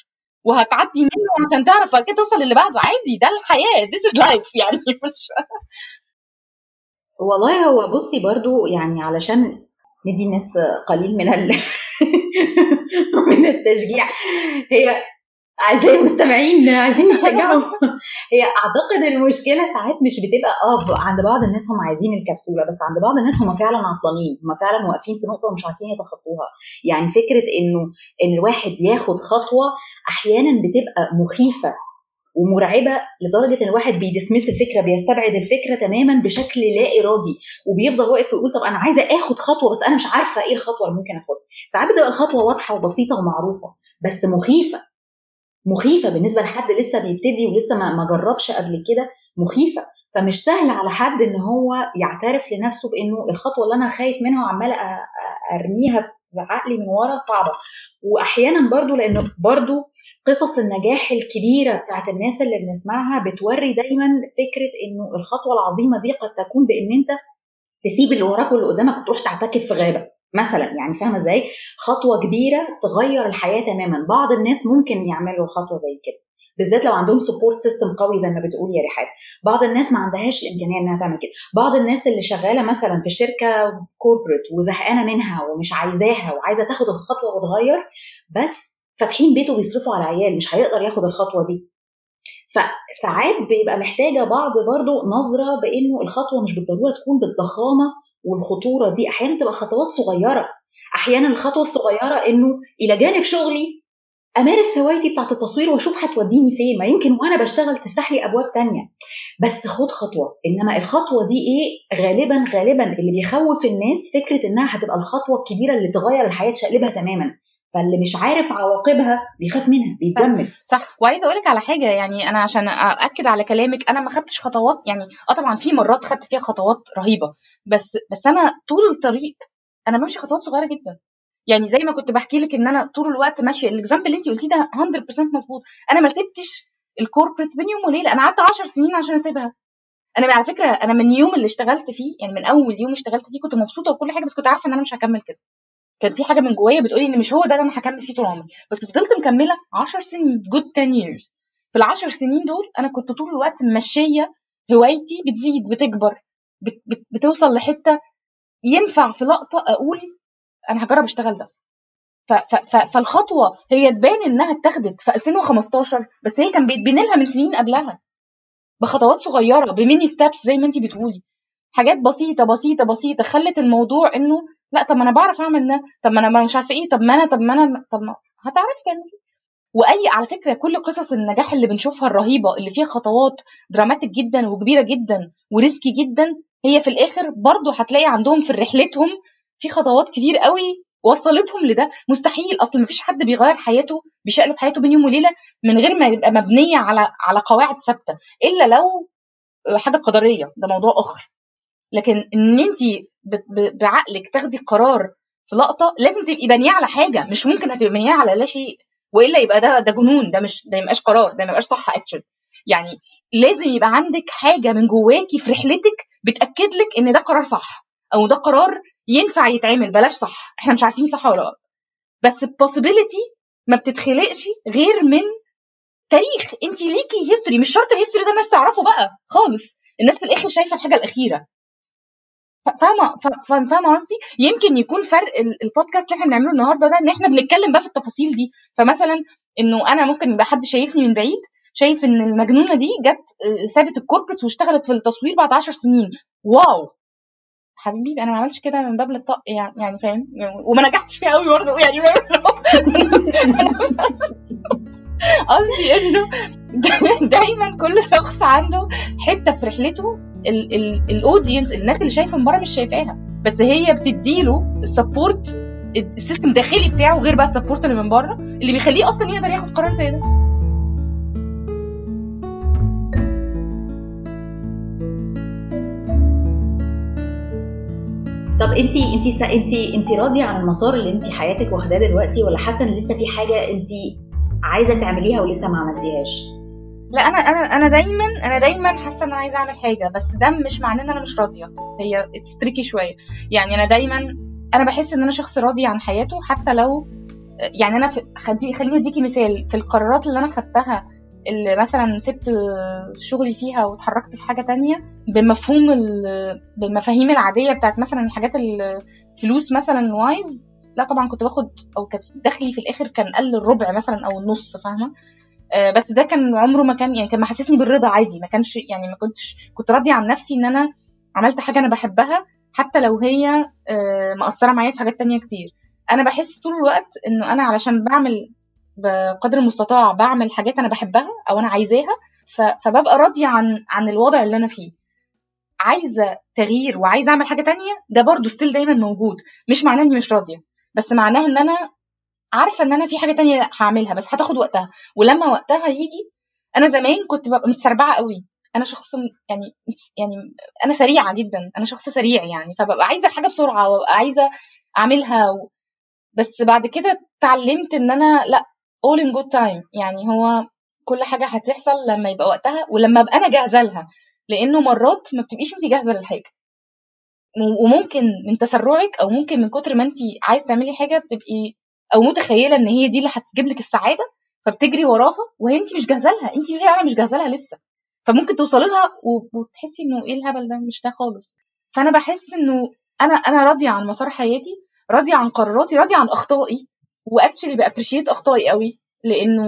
وهتعدي منه عشان تعرف بعد كده توصل للي بعده. عادي ده الحياة this is life يعني مش والله هو بصي برضو يعني علشان ندي الناس قليل من ال... من التشجيع هي أعزائي المستمعين عايزين نشجعهم هي أعتقد المشكلة ساعات مش بتبقى آه عند بعض الناس هم عايزين الكبسولة بس عند بعض الناس هم فعلا عطلانين هم فعلا واقفين في نقطة ومش عارفين يتخطوها. يعني فكرة إنه إن الواحد ياخد خطوة أحيانا بتبقى مخيفة ومرعبة لدرجة إن الواحد بيدسمس الفكرة بيستبعد الفكرة تماما بشكل لا إرادي وبيفضل واقف ويقول طب أنا عايزة آخد خطوة بس أنا مش عارفة إيه الخطوة اللي ممكن آخدها. ساعات بتبقى الخطوة واضحة وبسيطة ومعروفة بس مخيفة. مخيفة بالنسبة لحد لسه بيبتدي ولسه ما جربش قبل كده مخيفة. فمش سهل على حد إن هو يعترف لنفسه بإنه الخطوة اللي أنا خايف منها أ- أرميها في عقلي من ورا صعبة. واحيانا برضو لأنه برضو قصص النجاح الكبيرة بتاعت الناس اللي بنسمعها بتوري دايما فكرة إنه الخطوة العظيمة دي قد تكون بإن أنت تسيب اللي وراك واللي قدامك وتروح تعتكف في غابة. مثلا يعني فاهمة إزاي؟ خطوة كبيرة تغير الحياة تماما. بعض الناس ممكن يعملوا خطوة زي كده بالذات لو عندهم support system قوي زي ما بتقول يا رحاب. بعض الناس ما عندهاش الإمكانية إنها تعمل كده. بعض الناس اللي شغالة مثلا في شركة corporate وزهقانة منها ومش عايزاها وعايزة تاخد الخطوة وتغير بس فاتحين بيته بيصرفوا على عيال مش هيقدر ياخد الخطوة دي. فساعات بيبقى محتاجة بعض برضو نظرة بإنه الخطوة مش بالضرورة تكون بالضخامة والخطورة دي أحيانا تبقى خطوات صغيرة. أحيانا الخطوة الصغيرة إنه إلى جانب شغلي أمارس هوايتي بتاعت التصوير وأشوف هتوديني فين ما يمكن وأنا بشتغل تفتح لي أبواب تانية. بس خد خطوة إنما الخطوة دي إيه؟ غالبا غالبا اللي بيخوف الناس فكرة إنها هتبقى الخطوة الكبيرة اللي تغير الحياة تشقلبها تماما. فاللي مش عارف عواقبها بيخاف منها بيتجمد. صح. وعايزة أقول لك على حاجة يعني أنا عشان أأكد على كلامك أنا ما خدتش خطوات يعني آه طبعا في مرات خدت فيها خطوات رهيبة بس بس أنا طول الطريق أنا بمشي خطوات صغيرة جدا. يعني زي ما كنت بحكي لك إن أنا طول الوقت ماشية ال example اللي انت قلتيه ده 100% مظبوط. أنا ما سبتش ال corporate بين يوم وليلة أنا قعدت 10 سنين عشان أسيبها. أنا على فكرة أنا من يوم اللي اشتغلت فيه يعني من أول يوم اشتغلت فيه كنت مبسوطة وكل حاجة بس كنت عارفة إن أنا مش هكمل كده. كان في حاجة من جوايا بتقولي إن مش هو ده اللي أنا هكمل فيه طول عمري. بس فضلت مكملة 10 سنين جود 10 years. في ال 10 سنين دول أنا كنت طول الوقت ماشية هوايتي بتزيد بتكبر بت بت بتوصل لحتة ينفع في لقطة أقول أنا هجرب أشتغل ده. ف ف فالخطوة هي تبان إنها اتخذت في 2015 بس هي كان بيتبني لها من سنين قبلها. بخطوات صغيرة بميني ستابس زي ما انت بتقولي. حاجات بسيطة بسيطة بسيطة خلت الموضوع إنه لا طب ما أنا بعرف أعمل ده طب ما أنا مش عارفة إيه طب ما أنا طب ما أنا طب ما هتعرفي تعملي. وأي على فكرة كل قصص النجاح اللي بنشوفها الرهيبة اللي فيها خطوات dramatic جدا وكبيرة جدا و risky جدا هي في الآخر برضو هتلاقي عندهم في رحلتهم في خطوات كتير قوي وصلتهم لده. مستحيل أصل مفيش حد بيغير حياته بيشقلب حياته بين يوم وليلة من غير ما يبقى مبنية على على قواعد ثابتة إلا لو حاجة قدرية. ده موضوع آخر. لكن إن انت بعقلك تاخدي قرار في لقطة لازم تبقي بانيه على حاجة مش ممكن هتبقي بانيه على لا شيء وإلا يبقى ده ده جنون ده مش ده يبقاش قرار ده يبقاش صح اكشن يعني لازم يبقى عندك حاجة من جواكي في رحلتك بتأكد لك إن ده قرار صح أو ده قرار ينفع يتعمل بلاش صح. إحنا مش عارفين صح ولا لا بس ال possibility ما بتتخلقش غير من تاريخ. انت ليكي history مش شرط ال history ده الناس تعرفه بقى خالص. الناس في الآخر شايفة الحاجة الأخيرة. فاهمة؟ فاهمة قصدي؟ يمكن يكون فرق البودكاست اللي إحنا بنعمله النهارده ده إن إحنا بنتكلم بقى في التفاصيل دي. فمثلا إنه أنا ممكن يبقى حد شايفني من بعيد شايف إن المجنونة دي جت آه، سابت ال corporate واشتغلت في التصوير بعد 10 سنين. wow! حبيبي أنا ما عملتش كده من باب الطق يعني يعني فاهم؟ وما نجحتش فيها قوي برضه يعني قصدي إنه دايما كل شخص عنده حتة في رحلته ال audience الناس اللي شايفة من بره مش شايفاها. بس هي بتديله ال support ال system الداخلي بتاعه غير بقى ال support اللي من بره اللي بيخليه أصلا يقدر ياخد قرار زي ده. طب انت انت انت انت راضية عن المسار اللي انت حياتك واخداه دلوقتي ولا حاسة إن لسه في حاجة انت عايزة تعمليها ولسه ما عملتيهاش؟ لا أنا أنا أنا دايما أنا دايما حاسة إن أنا عايزة أعمل حاجة بس ده مش معناه إن أنا مش راضية. هي اتس تريكي شوية. يعني أنا دايما أنا بحس إن أنا شخص راضي عن حياته حتى لو يعني أنا خليني أديكي مثال. في القرارات اللي أنا خدتها اللي مثلا سبت شغلي فيها واتحركت في حاجة تانية بمفهوم بالمفاهيم العادية بتاعت مثلا الحاجات الفلوس مثلا وايز لا طبعا كنت باخد أو كانت دخلي في الآخر كان قل الربع مثلا أو النص فاهمة؟ بس ده كان عمره ما كان يعني كان محسسني بالرضا عادي. ما كانش يعني ما كنتش كنت راضية عن نفسي إن أنا عملت حاجة أنا بحبها حتى لو هي آه مأثرة معايا في حاجات تانية كتير. أنا بحس طول الوقت إنه أنا علشان بعمل بقدر المستطاع بعمل حاجات أنا بحبها أو أنا عايزاها فببقى راضية عن عن الوضع اللي أنا فيه. عايزة تغيير وعايزة أعمل حاجة تانية ده برضو ستيل دايما موجود. مش معناه إني مش راضية بس معناه إن أنا عارفة إن أنا في حاجة تانية هعملها بس هتاخد وقتها. ولما وقتها يجي أنا زمان كنت ببقى متسربعة قوي. أنا شخص يعني يعني أنا سريعة جدا. أنا شخص سريع يعني. فببقى عايزة الحاجة بسرعة وببقى عايزة أعملها و... بس بعد كده اتعلمت إن أنا لأ all in good time. يعني هو كل حاجة هتحصل لما يبقى وقتها ولما أبقى أنا جاهزة لها. لأنه مرات ما بتبقيش انت جاهزة للحاجة. وممكن من تسرعك أو ممكن من كتر ما انت عايز تعملي حاجة بتبقي أو متخيلة إن هي دي اللي هتجيب لك السعادة فبتجري وراها وهي انت مش جاهزة لها انت فعلا مش جاهزة لها لسه. فممكن توصلي لها وتحسي إنه إيه الهبل ده؟ مش ده خالص. فأنا بحس إنه أنا أنا راضية عن مسار حياتي راضية عن قراراتي راضية عن أخطائي و actually ب appreciate أخطائي قوي لإنه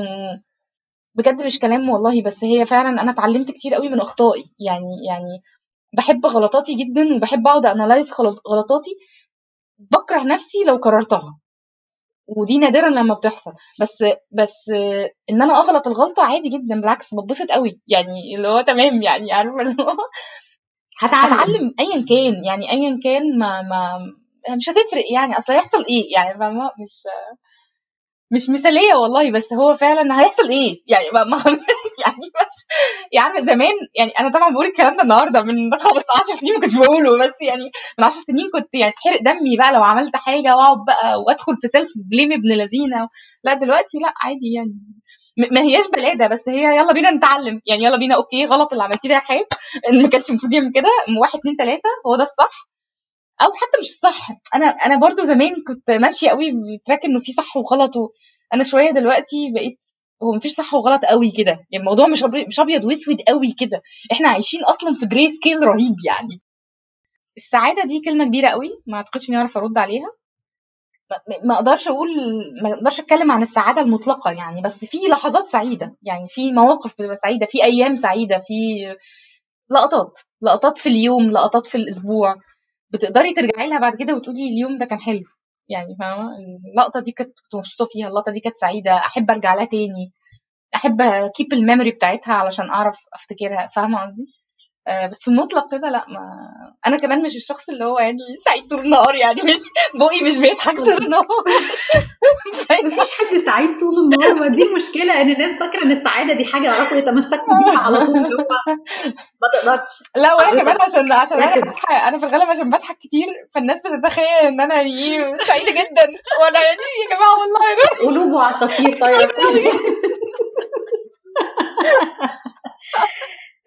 بجد مش كلام والله بس هي فعلا أنا اتعلمت كتير قوي من أخطائي. يعني يعني بحب غلطاتي جدا وبحب أقعد analyze غلطاتي بكره نفسي لو كررتها ودي نادرا لما بتحصل. بس بس إن أنا أغلط الغلطة عادي جدا بالعكس بتبسط قوي. يعني اللي هو تمام يعني عارفة اللي هو هتعلم. ايا كان. يعني ايا كان ما ما مش هتفرق يعني. أصل هيحصل إيه؟ يعني فاهمة؟ مش مش مثالية والله بس هو فعلا هيحصل إيه؟ يعني ما يعني بس يعني زمان يعني أنا طبعا بقول الكلام ده النهارده من 15 سنين ما كنتش بقوله بس يعني من 10 سنين كنت يعني تحرق دمي بقى لو عملت حاجة وأقعد بقى وأدخل في self blame ابن لذينا لا دلوقتي لا عادي يعني. ما هياش بلادة بس هي يلا بينا نتعلم. يعني يلا بينا okay غلط اللي عملتيه ده يا إن ما كانش المفروض يعمل كده واحد اتنين تلاتة هو ده الصح. أو حتى مش صح. أنا أنا برضو زمان كنت ماشية قوي بتراك إنه في صح وغلط أنا شوية دلوقتي بقيت هو مفيش صح وغلط قوي كده. يعني الموضوع مش مش أبيض وأسود قوي كده. إحنا عايشين أصلا في جري سكيل رهيب يعني. السعادة دي كلمة كبيرة قوي ما أعتقدش إني أعرف أرد عليها. ما أقدرش أقول ما أقدرش أتكلم عن السعادة المطلقة يعني. بس في لحظات سعيدة يعني في مواقف بتبقى سعيدة في أيام سعيدة في لقطات لقطات في اليوم لقطات في الأسبوع. بتقدري ترجعي لها بعد كده وتقولي اليوم ده كان حلو. يعني فاهمة؟ اللقطة دي كنت مبسوطة فيها اللقطة دي كانت سعيدة أحب أرجع لها تاني أحب كيب الميموري بتاعتها علشان أعرف أفتكرها. فاهمة قصدي؟ بس في المطلق كده لا ما أنا كمان مش الشخص اللي هو يعني سعيد طول النهار يعني مش بقي مش بيضحك طول النهار. مفيش حد سعيد طول النهار ما دي المشكلة ان الناس فاكرة إن السعادة دي حاجة يعرفوا يتمسكوا بيها على طول ما تقدرش. لا وأنا كمان عشان عشان أنا. بضحك أنا في الغالب عشان بضحك كتير فالناس بتتخيل إن أنا يعني سعيدة جدا وأنا يعني يا جماعة والله. قلوب وعصافير طايره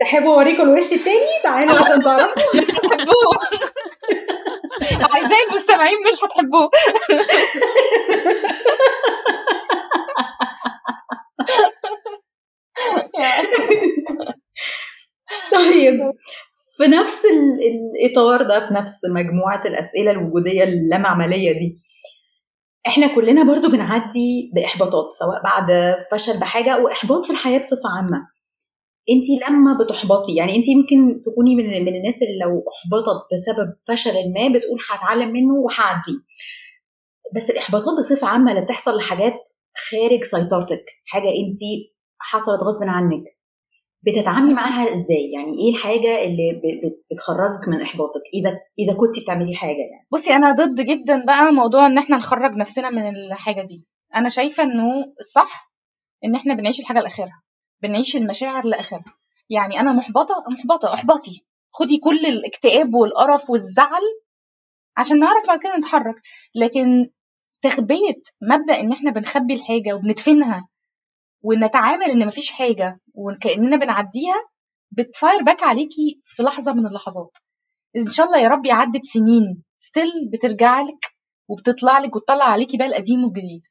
تحبوا اوريكم الوش التاني؟ تعالوا عشان تعرفوا. مش هتحبوه. اعزائي المستمعين مش هتحبوه. طيب في نفس ال- الإطار ده في نفس مجموعة الأسئلة الوجودية اللامعملية دي إحنا كلنا برضو بنعدي بإحباطات سواء بعد فشل بحاجة أو إحباط في الحياة بصفة عامة. انت لما بتحبطي يعني انت يمكن تكوني من من الناس اللي لو احبطت بسبب فشل ما بتقول هتعلم منه وهعدي بس الاحباطات بصفة عامة اللي بتحصل لحاجات خارج سيطرتك حاجة انت حصلت غصب عنك. بتتعاملي معاها إزاي؟ يعني إيه الحاجة اللي بتخرجك من احباطك؟ إذا إذا كنت بتعملي حاجة يعني. بصي أنا ضد جدا بقى موضوع إن إحنا نخرج نفسنا من الحاجة دي. أنا شايفة إنه الصح إن إحنا بنعيش الحاجة لآخرها. بنعيش المشاعر لآخرها. يعني أنا محبطة محبطة أحبطي. خدي كل الاكتئاب والقرف والزعل عشان نعرف بعد كده نتحرك. لكن تخبية مبدأ إن إحنا بنخبي الحاجة وبندفنها ونتعامل إن مفيش حاجة وكأننا بنعديها بت fire back عليكي في لحظة من اللحظات. إن شاء الله يا رب عدت سنين still بترجع لك وبتطلع لك وتطلع عليكي بقى القديم والجديد.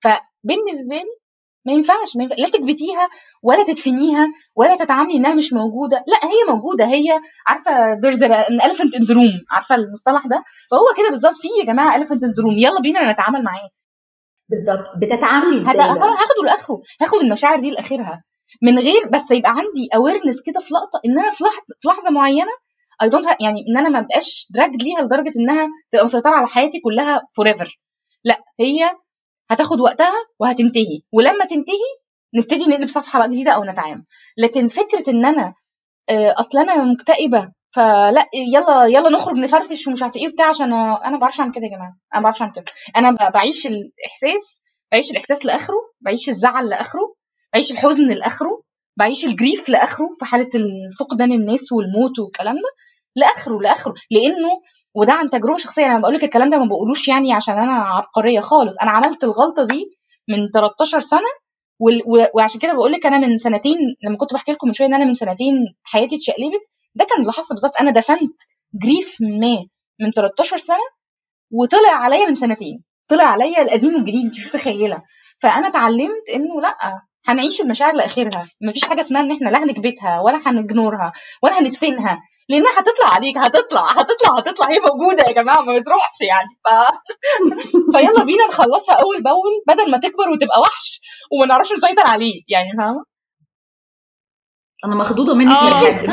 فبالنسبة لي ما ينفعش ما ينفع لا تكبتيها ولا تدفنيها ولا تتعاملي إنها مش موجودة لا هي موجودة هي عارفة there's an elephant in the room عارفة المصطلح ده؟ فهو كده بالظبط في يا جماعة elephant in the room يلا بينا نتعامل معاه. بالظبط. بتتعاملي إزاي هاخده لآخره هاخد المشاعر دي لآخرها. من غير بس يبقى عندي awareness كده في لقطة إن أنا في لحظة في لحظة معينة I don't يعني إن أنا ما بقاش dragged ليها لدرجة إنها تبقى مسيطرة على حياتي كلها forever لا هي هتاخد وقتها وهتنتهي. ولما تنتهي نبتدي نقلب صفحة بقى جديدة أو نتعامل. لكن فكرة إن أنا آه، أصل أنا مكتئبة فلا يلا يلا نخرج نفرفش ومش عارفة إيه وبتاع عشان أنا ما بعرفش أعمل كده يا جماعة. أنا ما بعرفش أعمل كده. أنا بعيش الإحساس بعيش الإحساس لآخره بعيش الزعل لآخره بعيش الحزن لآخره بعيش الجريف لآخره في حالة فقدان الناس والموت والكلام ده لآخره لآخره. لأنه وده عن تجربة شخصية. أنا بقول لك الكلام ده ما بقولوش يعني عشان أنا عبقرية خالص. أنا عملت الغلطة دي من 13 سنة وعشان كده بقول لك أنا من سنتين لما كنت بحكي لكم من شوية إن أنا من سنتين حياتي اتشقلبت ده كان اللي حصل بالظبط. أنا دفنت جريف ما من 13 سنة وطلع عليا من سنتين. طلع عليا القديم والجديد أنت مش متخيلة. فأنا اتعلمت إنه لأ هنعيش المشاعر لآخرها. مفيش حاجة اسمها إن إحنا لا هنكبتها ولا هنجنورها ولا هندفنها لأنها هتطلع عليك هتطلع هتطلع هتطلع. هي موجودة يا جماعة ما بتروحش يعني. ف... فيلا بينا نخلصها أول بأول بدل ما تكبر وتبقى وحش وما نعرفش نسيطر عليه. يعني فاهمة؟ أنا مخضوضة منك آه. بجد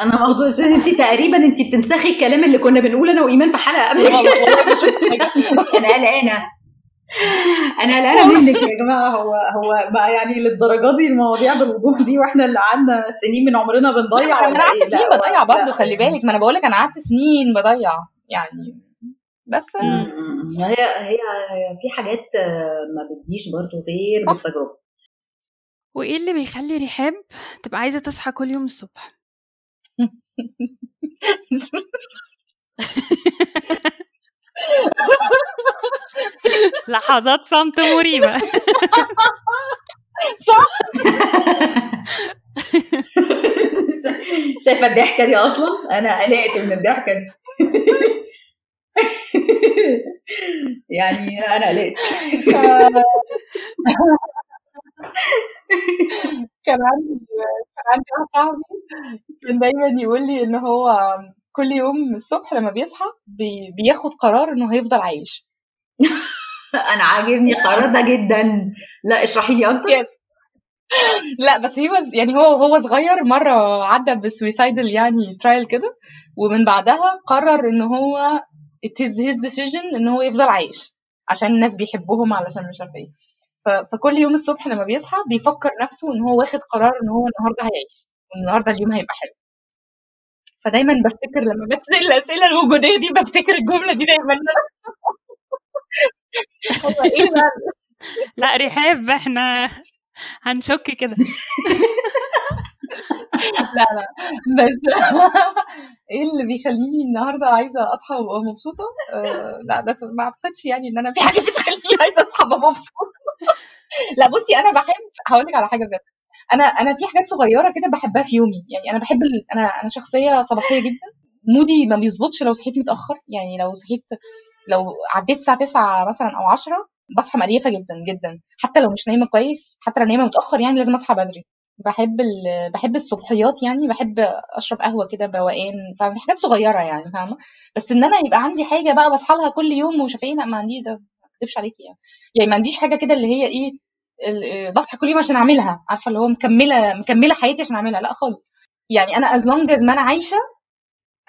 أنا مخضوضة. عشان انت تقريبا انت بتنسخي الكلام اللي كنا بنقوله أنا وإيمان في حلقة قبل كده. أنا قلقانة. أنا قلقانه منك يا جماعة هو هو بقى يعني للدرجة دي المواضيع بالوضوح دي وإحنا اللي قعدنا سنين من عمرنا بنضيع أنا قعدت إيه؟ سنين بضيع برضه. خلي بالك ما أنا بقول لك أنا قعدت سنين بضيع يعني بس مم. هي هي في حاجات ما بتجيش برضو غير. بالتجربة وإيه اللي بيخلي رحاب تبقى عايزة تصحى كل يوم الصبح لحظات صمت مريبة. شايفة الضحكة دي أصلا؟ أنا قلقت من الضحكة دي. يعني أنا قلقت. كان عندي كان عندي واحد صاحبي كان دايما يقول لي إن هو كل يوم الصبح لما بيصحى بي بياخد قرار إنه هيفضل عايش. أنا عاجبني القرار ده جدا. لا اشرحي لي أكتر. يس لا بس هو يعني هو هو صغير مرة عدى بسويسايدل يعني ترايل كده ومن بعدها قرر ان هو it is his decision ان هو يفضل عايش عشان الناس بيحبوهم علشان مش عارفة إيه. فكل يوم الصبح لما بيصحى بيفكر نفسه إن هو واخد قرار ان هو النهارده هيعيش النهارده اليوم هيبقى حلو. فدايما بفتكر لما بتسال الأسئلة الوجودية دي بفتكر الجملة دي دايما. هو إيه لا رحاب إحنا هنشك كده. لا لا. بس إيه اللي بيخليني النهارده عايزة أصحى وأبقى مبسوطة؟ آه لا ده ما أعتقدش يعني إن أنا في حاجة بتخليني عايزة أصحى وأبقى مبسوطة. لا بصي أنا بحب هقول لك على حاجة بجد. أنا أنا في حاجات صغيرة كده بحبها في يومي. يعني أنا بحب. أنا أنا شخصية صباحية جدا. مودي ما بيظبطش لو صحيت متأخر. يعني لو صحيت لو عديت الساعة 9 مثلا أو 10 بصحى مقريفة جدا جدا. حتى لو مش نايمة كويس حتى لو نايمة متأخر يعني لازم أصحى بدري. بحب. بحب الصبحيات يعني. بحب أشرب قهوة كده بروقان. ففي حاجات صغيرة يعني فاهمة؟ بس إن أنا يبقى عندي حاجة بقى بصحى لها كل يوم ومش إيه لأ ما عنديش ده. ما أكدبش عليكي يعني. يعني ما عنديش حاجة كده اللي هي إيه بصحى كل يوم عشان أعملها. عارفة اللي هو مكمله مكملة حياتي عشان أعملها. لا خالص. يعني أنا as long as ما أنا عايشة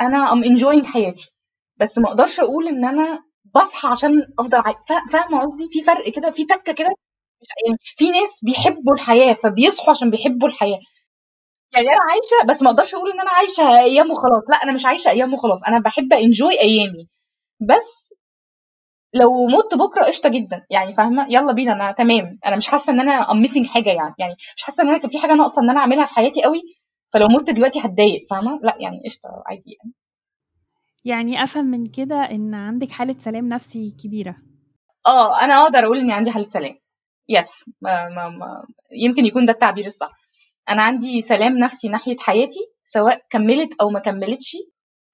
أنا am enjoying حياتي. بس ما أقدرش أقول إن أنا بصحى عشان أفضل فاهمة قصدي؟ في فرق كده في تكة كده. يعني في ناس بيحبوا الحياة فبيصحوا عشان بيحبوا الحياة. يعني أنا عايشة بس ما أقدرش أقول إن أنا عايشة أيام وخلاص. لا أنا مش عايشة أيام وخلاص. أنا بحب enjoy أيامي. بس لو مت بكرة قشطة جدا. يعني فاهمة؟ يلا بينا أنا تمام. أنا مش حاسة إن أنا am missing حاجة يعني. يعني مش حاسة إن أنا كان في حاجة ناقصة إن أنا أعملها في حياتي قوي فلو مت دلوقتي هتضايق. فاهمة؟ لا يعني قشطة عادي يعني. يعني أفهم من كده إن عندك حالة سلام نفسي كبيرة. آه أنا أقدر أقول اني عندي حالة سلام. يس ما ما ما يمكن يكون ده التعبير الصح. أنا عندي سلام نفسي ناحية حياتي سواء كملت أو ما كملتش.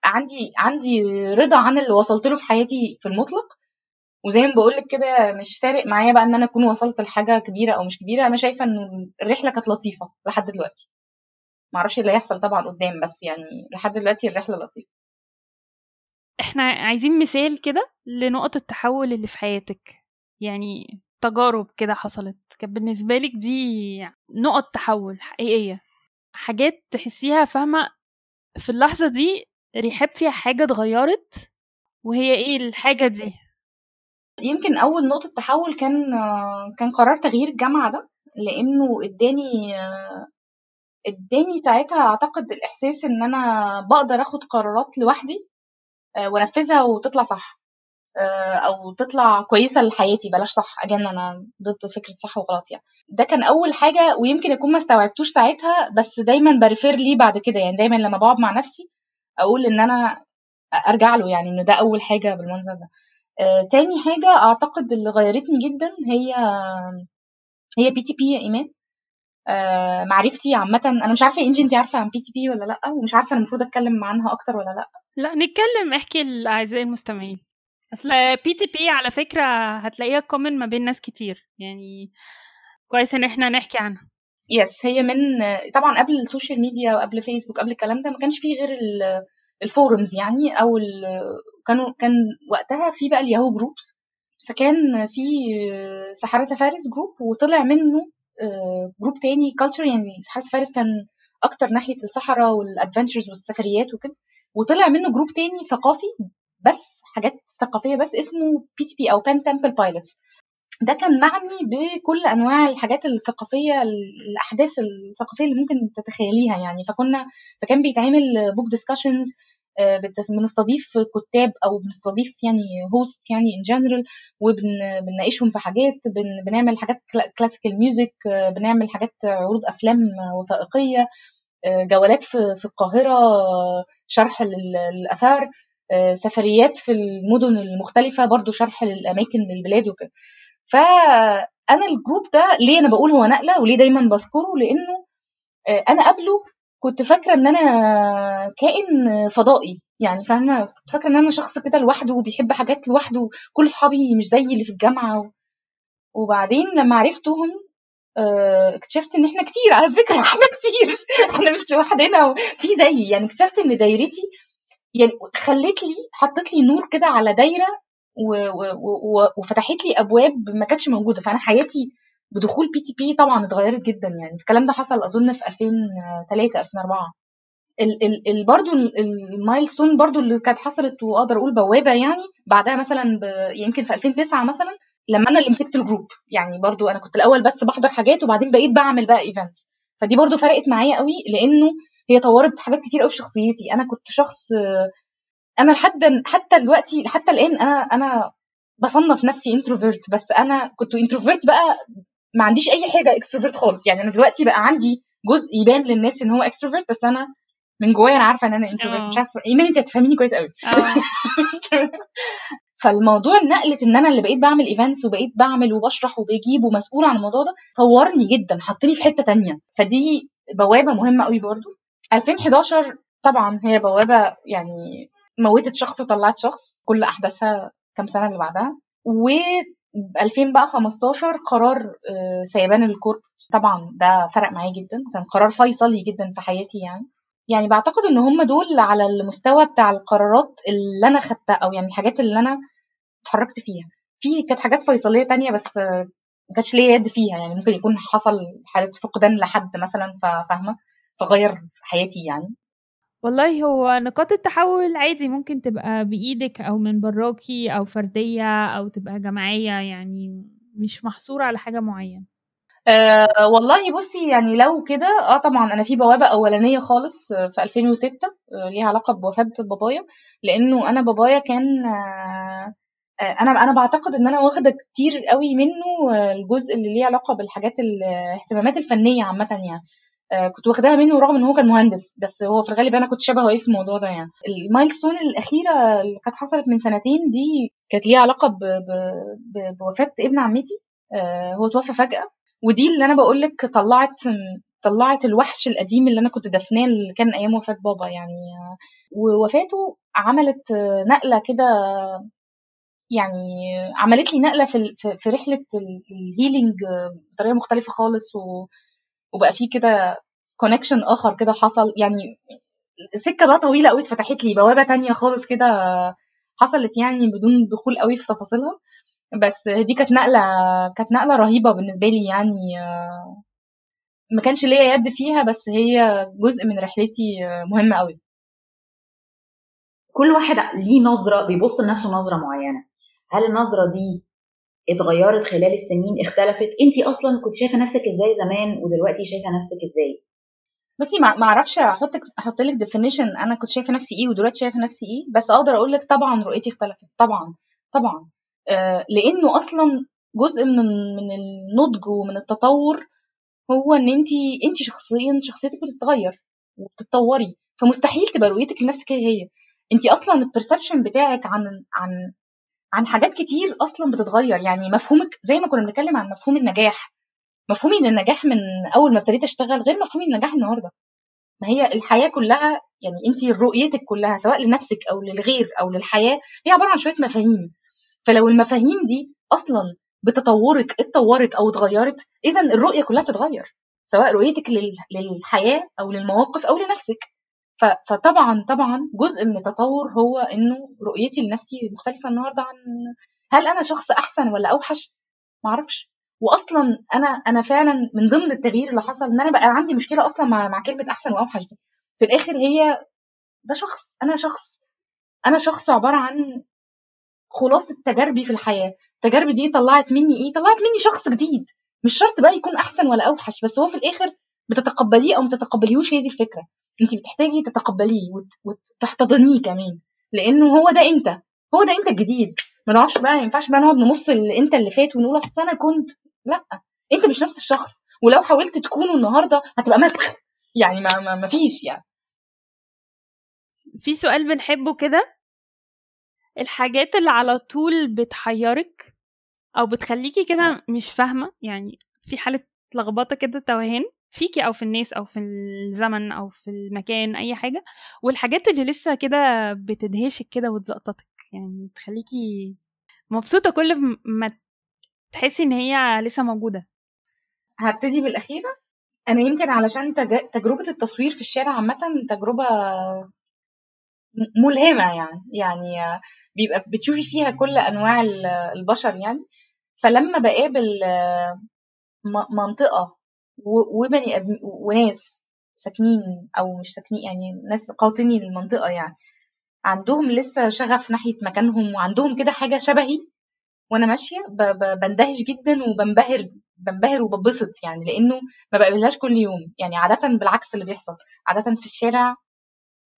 عندي عندي رضا عن اللي وصلت له في حياتي في المطلق. وزي ما بقول لك كده مش فارق معايا بقى إن أنا أكون وصلت لحاجة كبيرة أو مش كبيرة. أنا شايفة ان الرحلة كانت لطيفة لحد دلوقتي. ما أعرفش اللي هيحصل طبعا قدام بس يعني لحد دلوقتي الرحلة لطيفة. إحنا عايزين مثال كده لنقط التحول اللي في حياتك. يعني تجارب كده حصلت. كانت بالنسبة لك دي نقط تحول حقيقية. حاجات تحسيها فاهمة في اللحظة دي رحاب فيها حاجة اتغيرت؟ وهي إيه الحاجة دي؟ يمكن أول نقطة تحول كان كان قرار تغيير الجامعة ده لأنه إداني إداني ساعتها أعتقد الإحساس إن أنا بقدر آخد قرارات لوحدي وأنفذها وتطلع صح أو تطلع كويسة لحياتي بلاش صح. اجان أنا ضد فكرة صح وغلط يعني. ده كان أول حاجة ويمكن أكون ما استوعبتوش ساعتها بس دايما بريفير ليه بعد كده. يعني دايما لما بقعد مع نفسي أقول إن أنا أرجع له يعني إنه ده أول حاجة بالمنظر ده. تاني حاجة أعتقد اللي غيرتني جدا هي هي PTP يا إيمان. آه، معرفتي عامة أنا مش عارفة يا إنجي انت عارفة عن PTP ولا لأ ومش عارفة أنا المفروض أتكلم عنها أكتر ولا لأ. لأ نتكلم احكي لأعزائي المستمعين. أصل PTP على فكرة هتلاقيها common ما بين ناس كتير يعني كويس إن إحنا نحكي عنها. yes هي من طبعا قبل ال social media وقبل فيسبوك قبل الكلام ده ما كانش فيه غير ال- الفورums يعني أو كانوا كان وقتها في بقى الياهو جروبس فكان في سحارة سفارس جروب وطلع منه آه، جروب تاني كالتشر يعني سحارة سفارس كان أكتر ناحية الصحراء والادفنتشرز والسفريات وكده وطلع منه جروب تاني ثقافي بس حاجات ثقافية بس اسمه بي تي بي أو بان تمبل بايلوتس ده كان معني بكل أنواع الحاجات الثقافية الأحداث الثقافية اللي ممكن تتخيليها يعني. فكنا فكان بيتعمل book discussions بنستضيف كتاب أو بنستضيف يعني host يعني in general وبنناقشهم في حاجات بن بنعمل حاجات classical music بنعمل حاجات عروض أفلام وثائقية آه، جولات في في القاهرة آه، شرح لل- للآثار آه، سفريات في المدن المختلفة برضو شرح للأماكن للبلاد وكده. فأنا ال group ده ليه أنا بقول هو نقلة وليه دايما بذكره؟ لأنه آه، أنا قبله كنت فاكرة إن أنا كائن فضائي يعني فاهمة؟ كنت فاكرة إن أنا شخص كده لوحده وبيحب حاجات لوحده كل أصحابي مش زي اللي في الجامعة وبعدين لما عرفتهم آه، اكتشفت إن إحنا كتير على فكرة إحنا كتير إحنا مش لوحدنا في زيي يعني اكتشفت إن دايرتي يعني خلت لي حطت لي نور كده على دايرة وفتحت لي أبواب ما كانتش موجودة. فأنا حياتي بدخول PTP طبعا اتغيرت جدا يعني. الكلام ده حصل أظن في 2003 2004 ال ال ال برضه ال milestone برضه اللي كانت حصلت وأقدر أقول بوابة يعني بعدها مثلا ب... يمكن في 2009 مثلا لما أنا اللي مسكت ال group. يعني برضو أنا كنت الأول بس بحضر حاجات وبعدين بقيت بعمل بقى events فدي برضو فرقت معايا قوي لأنه هي طورت حاجات كتير قوي في شخصيتي. أنا كنت شخص أنا لحد حتى دلوقتي حتى الآن أنا أنا بصنف نفسي introvert بس أنا كنت introvert بقى ما عنديش أي حاجة extrovert خالص. يعني أنا دلوقتي بقى عندي جزء يبان للناس إن هو extrovert بس أنا من جوايا أنا عارفة إن أنا انتروفيرت مش عارفة ايمان أنت هتفهميني كويس قوي فالموضوع نقلة إن أنا اللي بقيت بعمل events وبقيت بعمل وبشرح وبجيب ومسؤول عن الموضوع ده طورني جدا حطني في حتة تانية. فدي بوابة مهمة قوي برضو. 2011 طبعا هي بوابة يعني موتت شخص وطلعت شخص كل أحداثها كام سنة اللي بعدها. و 2015 قرار آه، سيبان الكورب طبعا ده فرق معايا جدا. كان قرار فيصلي جدا في حياتي يعني. يعني بعتقد إن هم دول على المستوى بتاع القرارات اللي أنا خدتها أو يعني الحاجات اللي أنا اتحركت فيها. في كانت حاجات فيصلية تانية بس ما كانش ليا يد فيها يعني. ممكن يكون حصل حالة فقدان لحد مثلا فاهمة؟ فغير حياتي يعني. والله هو نقاط التحول عادي ممكن تبقى بإيدك أو من براكي أو فردية أو تبقى جماعية يعني مش محصورة على حاجة معينة. أه والله بصي يعني لو كده آه طبعا أنا في بوابة أولانية خالص في 2006 آه ليها علاقة بوفاة بابايا لأنه أنا بابايا كان آه, آه، أنا أنا بعتقد إن أنا واخدة كتير قوي منه آه، الجزء اللي ليه علاقة بالحاجات الاهتمامات الفنية عامة يعني. كنت واخداها منه رغم إن هو كان مهندس بس هو في الغالب أنا كنت شبهه إيه في الموضوع ده يعني. المايلستون الأخيرة اللي كانت حصلت من سنتين دي كانت ليها علاقة بوفاة ابن عمتي. آه هو توفى فجأة. ودي اللي أنا بقول لك طلعت طلعت الوحش القديم اللي أنا كنت دفناه اللي كان أيام وفاة بابا يعني. ووفاته عملت نقلة كده يعني عملت لي نقلة في في رحلة ال healing بطريقة مختلفة خالص. وبقى في كده connection آخر كده حصل. يعني سكة بقى طويلة قوي اتفتحت لي بوابة تانية خالص كده حصلت يعني بدون دخول قوي في تفاصيلها. بس دي كانت نقلة كانت نقلة رهيبة بالنسبة لي يعني آه، ما كانش ليا يد فيها بس هي جزء من رحلتي آه، مهمة قوي. كل واحد ليه نظرة بيبص لنفسه نظرة معينة. هل النظرة دي اتغيرت خلال السنين اختلفت. انت أصلا كنت شايفة نفسك إزاي زمان ودلوقتي شايفة نفسك إزاي؟ بصي ما أعرفش أحط أحط لك ديفينيشن أنا كنت شايفة نفسي إيه ودلوقتي شايفة نفسي إيه بس أقدر أقول لك طبعا رؤيتي اختلفت. طبعا طبعا. آه، لأنه أصلا جزء من من النضج ومن التطور هو إن انت انت شخصيا شخصيتك بتتغير وبتتطوري فمستحيل تبقى رؤيتك لنفسك هي. هي انت أصلا البرسبشن بتاعك عن عن عن حاجات كتير أصلا بتتغير. يعني مفهومك زي ما كنا بنتكلم عن مفهوم النجاح. مفهومي للنجاح من أول ما ابتديت أشتغل غير مفهومي للنجاح النهارده. ما هي الحياة كلها يعني انت رؤيتك كلها سواء لنفسك أو للغير أو للحياة هي عبارة عن شوية مفاهيم. فلو المفاهيم دي أصلا بتطورك اتطورت أو اتغيرت اذا الرؤية كلها بتتغير. سواء رؤيتك للحياة أو للمواقف أو لنفسك. فطبعا طبعا جزء من التطور هو إنه رؤيتي لنفسي مختلفة النهارده عن هل أنا شخص أحسن ولا أوحش؟ معرفش. واصلا أنا أنا فعلا من ضمن التغيير اللي حصل إن أنا بقى عندي مشكلة أصلا مع مع كلمة أحسن وأوحش دي. في الآخر هي ده شخص. أنا شخص. أنا شخص عبارة عن خلاصة تجاربي في الحياة. تجاربي دي طلعت مني إيه؟ طلعت مني شخص جديد. مش شرط بقى يكون أحسن ولا أوحش بس هو في الآخر بتتقبليه أو ما تتقبليهوش هي دي الفكرة. انت بتحتاجي تتقبليه وتحتضنيه كمان. لأنه هو ده أنت. هو ده أنت الجديد. ما نعرفش بقى ما ينفعش بقى نقعد نبص انت اللي فات ونقول أصل أنا كنت. لأ أنت مش نفس الشخص. ولو حاولت تكونه النهارده هتبقى مسخ. يعني ما, ما, ما فيش يعني. في سؤال بنحبه كده. الحاجات اللي على طول بتحيرك أو بتخليكي كده مش فاهمة؟ يعني في حالة لخبطة كده توهان. فيكي أو في الناس أو في الزمن أو في المكان أي حاجة والحاجات اللي لسه كده بتدهشك كده وتزقططك يعني تخليكي مبسوطة كل ما تحسي إن هي لسه موجودة. هبتدي بالأخيرة. أنا يمكن علشان تجربة التصوير في الشارع عامة تجربة ملهمة يعني يعني بيبقى بتشوفي فيها كل أنواع البشر يعني. فلما بقابل منطقة وبني وناس ساكنين أو مش ساكنين يعني ناس قاطني المنطقة يعني. عندهم لسه شغف ناحية مكانهم وعندهم كده حاجة شبهي وأنا ماشية بندهش جدا وبنبهر بنبهر وببسط يعني لأنه ما بقابلهاش كل يوم. يعني عادة بالعكس اللي بيحصل. عادة في الشارع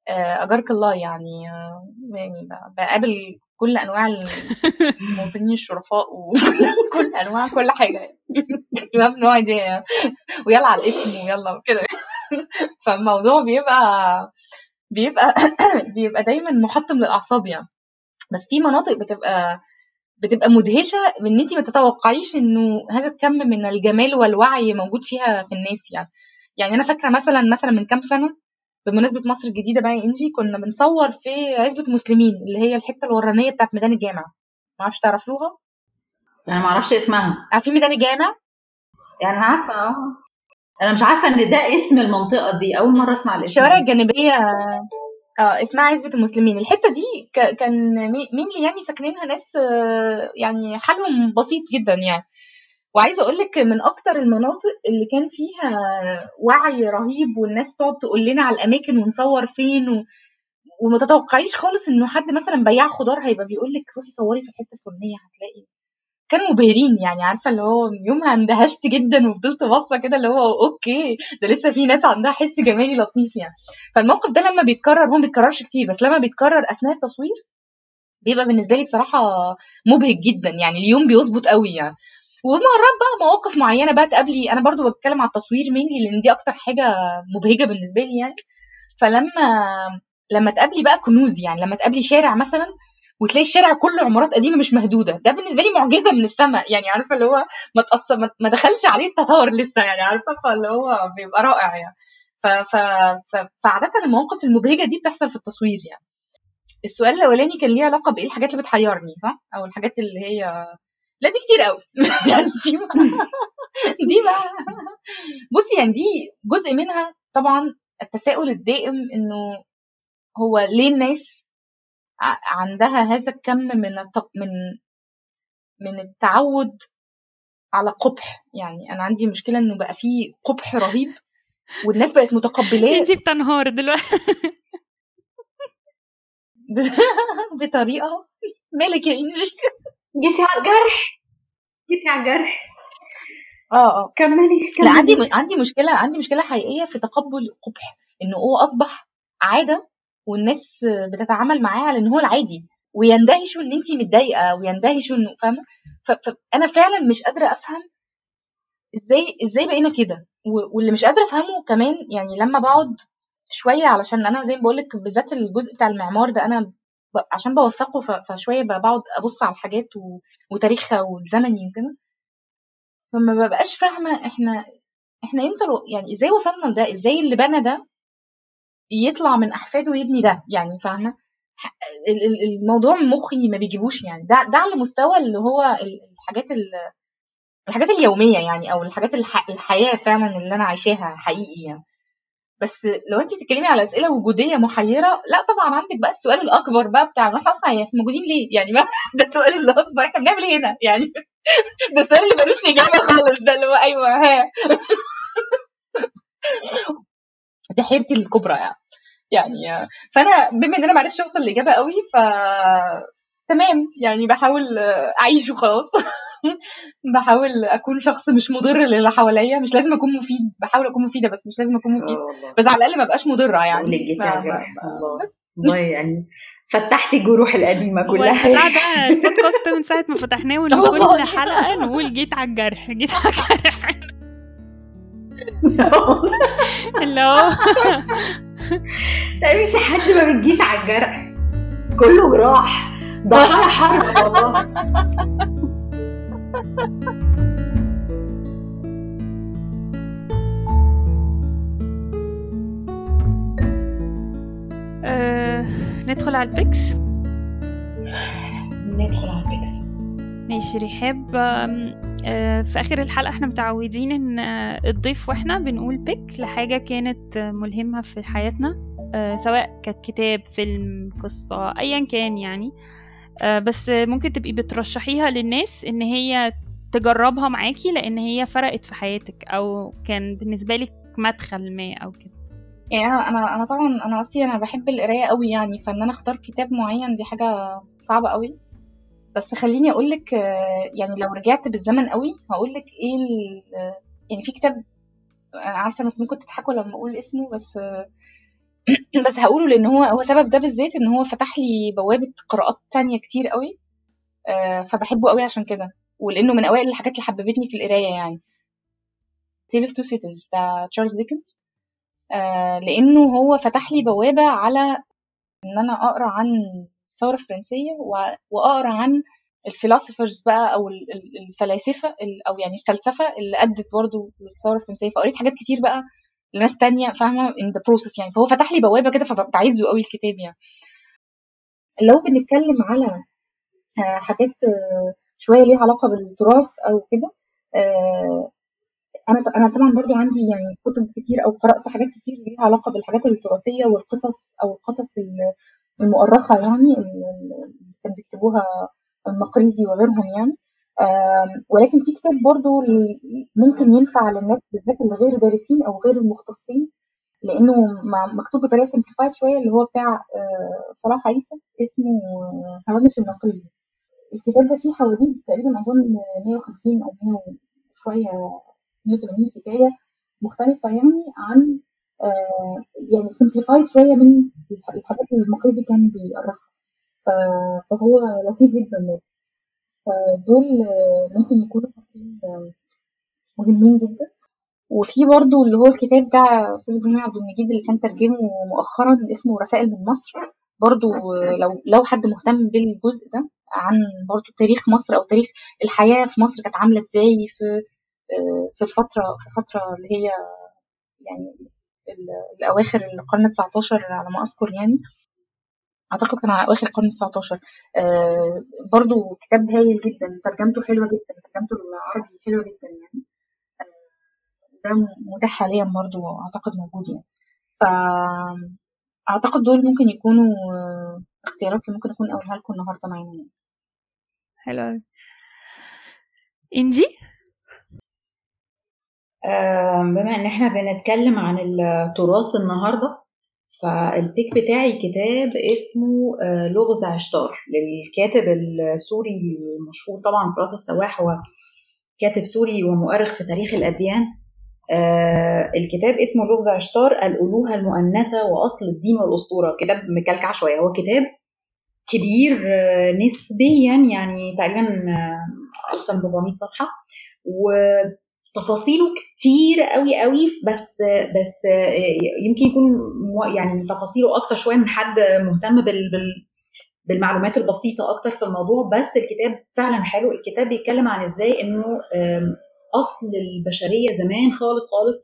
آه، اجرك الله يعني آه، يعني بقابل كل أنواع المواطنين الشرفاء وكل أنواع كل حاجة. ممنوع دي ويلا على الاسم ويلا وكده. فالموضوع بيبقى بيبقى بيبقى دايما محطم للأعصاب يعني. بس في مناطق بتبقى بتبقى مدهشة إن انت ما تتوقعيش إنه هذا الكم من الجمال والوعي موجود فيها في الناس يعني. يعني أنا فاكرة مثلا مثلا من كام سنة بمناسبة مصر الجديدة بقى يا إنجي كنا بنصور في عزبة مسلمين اللي هي الحتة الورانية بتاعت ميدان الجامع. ما أعرفش تعرفوها؟ أنا ما أعرفش اسمها عارفين ميدان الجامع؟ يعني أنا عارفة آه. أنا مش عارفة إن ده اسم المنطقة دي أول مرة أسمع الاسم الشوارع الجانبية آه اسمها عزبة المسلمين. الحتة دي كان مين اللي يعني ساكنينها؟ ناس آه، يعني حالهم بسيط جدا يعني. وعايزة أقول لك من أكتر المناطق اللي كان فيها وعي رهيب والناس تقعد تقول لنا على الأماكن ونصور فين و... وما تتوقعيش خالص إنه حد مثلا بياع خضار هيبقى بيقول لك روحي صوري في الحته الفلانيه هتلاقي كانوا مبهرين يعني عارفة اللي هو يومها اندهشت جدا وفضلت باصة كده اللي هو أوكي ده لسه في ناس عندها حس جمالي لطيف يعني. فالموقف ده لما بيتكرر هو ما بيتكررش كتير بس لما بيتكرر أثناء التصوير بيبقى بالنسبة لي بصراحة مبهج جدا يعني اليوم بيظبط قوي يعني. ومرات بقى مواقف معينة بقى تقابلي. أنا برضو بتكلم على التصوير مني لأن دي أكتر حاجة مبهجة بالنسبة لي يعني. فلما لما تقابلي بقى كنوز يعني لما تقابلي شارع مثلا وتلاقي الشارع كله عمارات قديمة مش مهدودة. ده بالنسبة لي معجزة من السماء يعني عارفة اللي هو ما ما دخلش عليه التطور لسه يعني عارفة؟ فاللي هو بيبقى رائع يعني. ف... ف... ف... فعادة المواقف المبهجة دي بتحصل في التصوير يعني. السؤال الأولاني كان ليه علاقة بإيه؟ الحاجات اللي بتحيرني صح؟ أو الحاجات اللي هي لا دي كتير قوي. يعني دي بقى دي بقى بصي يعني دي جزء منها طبعا التساؤل الدائم إنه هو ليه الناس عندها هذا الكم من من من التعود على قبح. يعني أنا عندي مشكلة إنه بقى فيه قبح رهيب والناس بقت متقبلاه. انت بتنهار دلوقتي. بطريقة مالك يا إنجي؟ جيتي على الجرح؟ جيتي على الجرح؟ آه آه. كملي لا عندي عندي مشكلة عندي مشكلة حقيقية في تقبل القبح انه هو أصبح عادة والناس بتتعامل معاه على إن هو العادي ويندهشوا إن انت متضايقة ويندهشوا إنه فاهمة؟ فانا فعلا مش قادرة أفهم إزاي إزاي بقينا كده واللي مش قادرة أفهمه كمان يعني لما بقعد شوية علشان أنا زي ما بقول لك بالذات الجزء بتاع المعمار ده أنا عشان بوثقه فشوية بقعد أبص على الحاجات وتاريخها والزمني وكده فما ببقاش فاهمة إحنا إحنا إمتى يعني إزاي وصلنا لده؟ إزاي اللي بنى ده يطلع من أحفاده ويبني ده؟ يعني فاهمة؟ الموضوع مخي ما بيجيبوش يعني. ده ده على مستوى اللي هو الحاجات الحاجات اليومية يعني أو الحاجات الحياة فعلا اللي أنا عايشاها حقيقي يعني. بس لو انت بتتكلمي على أسئلة وجودية محيرة لا طبعا عندك بقى السؤال الأكبر بقى بتاع ما إحنا أصلا موجودين ليه؟ يعني ما ده السؤال الأكبر إحنا بنعمل إيه هنا؟ يعني ده السؤال اللي ملوش إجابة خالص ده اللي هو أيوه ها. دي حيرتي الكبرى يعني. يعني فأنا بما إن أنا معرفتش اوصل لإجابة قوي ف تمام يعني بحاول أعيش وخلاص. بحاول أكون شخص مش مضر للي حواليا مش لازم أكون مفيد بحاول أكون مفيدة بس مش لازم أكون مفيد. آه، بس على الأقل ما بقاش مضرة يعني. ف... والله يعني فتحتي الجروح القديمة كلها. البتاع ده البودكاست من ساعة ما فتحناه ونقول كل حلقة نقول جيت على الجرح جيت على الجرح. اللي هو طيب مش حد ما بتجيش على الجرح؟ كله جراح. ضحايا حرب والله. أه، ندخل على ال picks ندخل على ال picks ماشي رحاب آه، في آخر الحلقة إحنا متعودين إن آه، الضيف وإحنا بنقول pick لحاجة كانت ملهمة في حياتنا آه، سواء كانت كتاب فيلم قصة أيا كان يعني. بس ممكن تبقي بترشحيها للناس إن هي تجربها معاكي لأن هي فرقت في حياتك أو كان بالنسبة لك مدخل ما أو كده. يعني أنا أنا طبعا أنا اصلي أنا بحب القراية قوي يعني فإن أنا أختار كتاب معين دي حاجة صعبة قوي بس خليني أقول لك يعني لو رجعت بالزمن قوي هقول لك إيه ال- يعني في كتاب أنا عارفة إنك ممكن تضحكوا لما أقول اسمه بس بس هقوله لأن هو هو سبب ده بالذات إن هو فتح لي بوابة قراءات تانية كتير قوي آه، فبحبه قوي عشان كده ولأنه من أوائل الحاجات اللي حببتني في القراية يعني. Tale of Two Cities بتاع تشارلز ديكنز آه، لأنه هو فتح لي بوابة على إن أنا أقرأ عن الثورة الفرنسية وأقرأ عن ال philosophers بقى أو ال- ال- الفلاسفة ال- أو يعني الفلسفة اللي أدت برضه للثورة الفرنسية فقريت حاجات كتير بقى لناس تانية فاهمة؟ in the process يعني. فهو فتح لي بوابة كده فبعزه قوي الكتاب يعني. لو بنتكلم على آه، حاجات آه، شوية ليها علاقة بالتراث أو كده آه، أنا أنا طبعا برضو عندي يعني كتب كتير أو قرأت حاجات كتير ليها علاقة بالحاجات التراثية والقصص أو القصص ال- المؤرخة يعني اللي كانوا بيكتبوها المقريزي وغيرهم يعني. ولكن في كتاب برضو ممكن ينفع للناس بالذات اللي غير دارسين أو غير المختصين لأنه مكتوب بطريقة simplified شوية اللي هو بتاع آه، صلاح عيسى اسمه آه، هوامش المقريزي الكتاب ده فيه حوالي تقريبا أظن 150 أو 100 وشوية 180 حكاية مختلفة يعني عن آه، يعني simplified شوية من الح- الحاجات اللي المقريزي كان بيأرخها فهو لطيف جدا برضه. فدول ممكن يكونوا حاجتين مهمين جدا. وفي برضه اللي هو الكتاب بتاع أستاذ إبراهيم عبد المجيد اللي كان ترجمه مؤخرا اسمه رسائل من مصر. برضه لو لو حد مهتم بالجزء ده عن برضه تاريخ مصر أو تاريخ الحياة في مصر كانت عاملة إزاي في في الفترة في الفترة اللي هي يعني ال- الأواخر القرن 19 على ما أذكر يعني. أعتقد كان على أواخر القرن 19 آه برضو كتاب هايل جدا ترجمته حلوة جدا ترجمته العربي حلوة جدا يعني ده متاح حاليا برضو أعتقد موجود يعني فاعتقد دول ممكن يكونوا آه، اختيارات اللي ممكن أكون أقولها لكم النهارده معانا يعني. حلو أوي. إنجي بما إن إحنا بنتكلم عن التراث النهارده فالبيك بتاعي كتاب اسمه آه، لغز عشتار للكاتب السوري المشهور طبعا فراس السواح هو كاتب سوري ومؤرخ في تاريخ الأديان. آه، الكتاب اسمه لغز عشتار الألوهة المؤنثة وأصل الدين والأسطورة. كتاب مكلكع شوية. هو كتاب كبير آه، نسبيا يعني تقريبا أكتر من 400 صفحة. وتفاصيله كتير قوي قوي بس بس يمكن يكون يعني تفاصيله أكتر شوية من حد مهتم بال بال بالمعلومات البسيطة أكتر في الموضوع. بس الكتاب فعلا حلو. الكتاب بيتكلم عن إزاي إنه آم، أصل البشرية زمان خالص خالص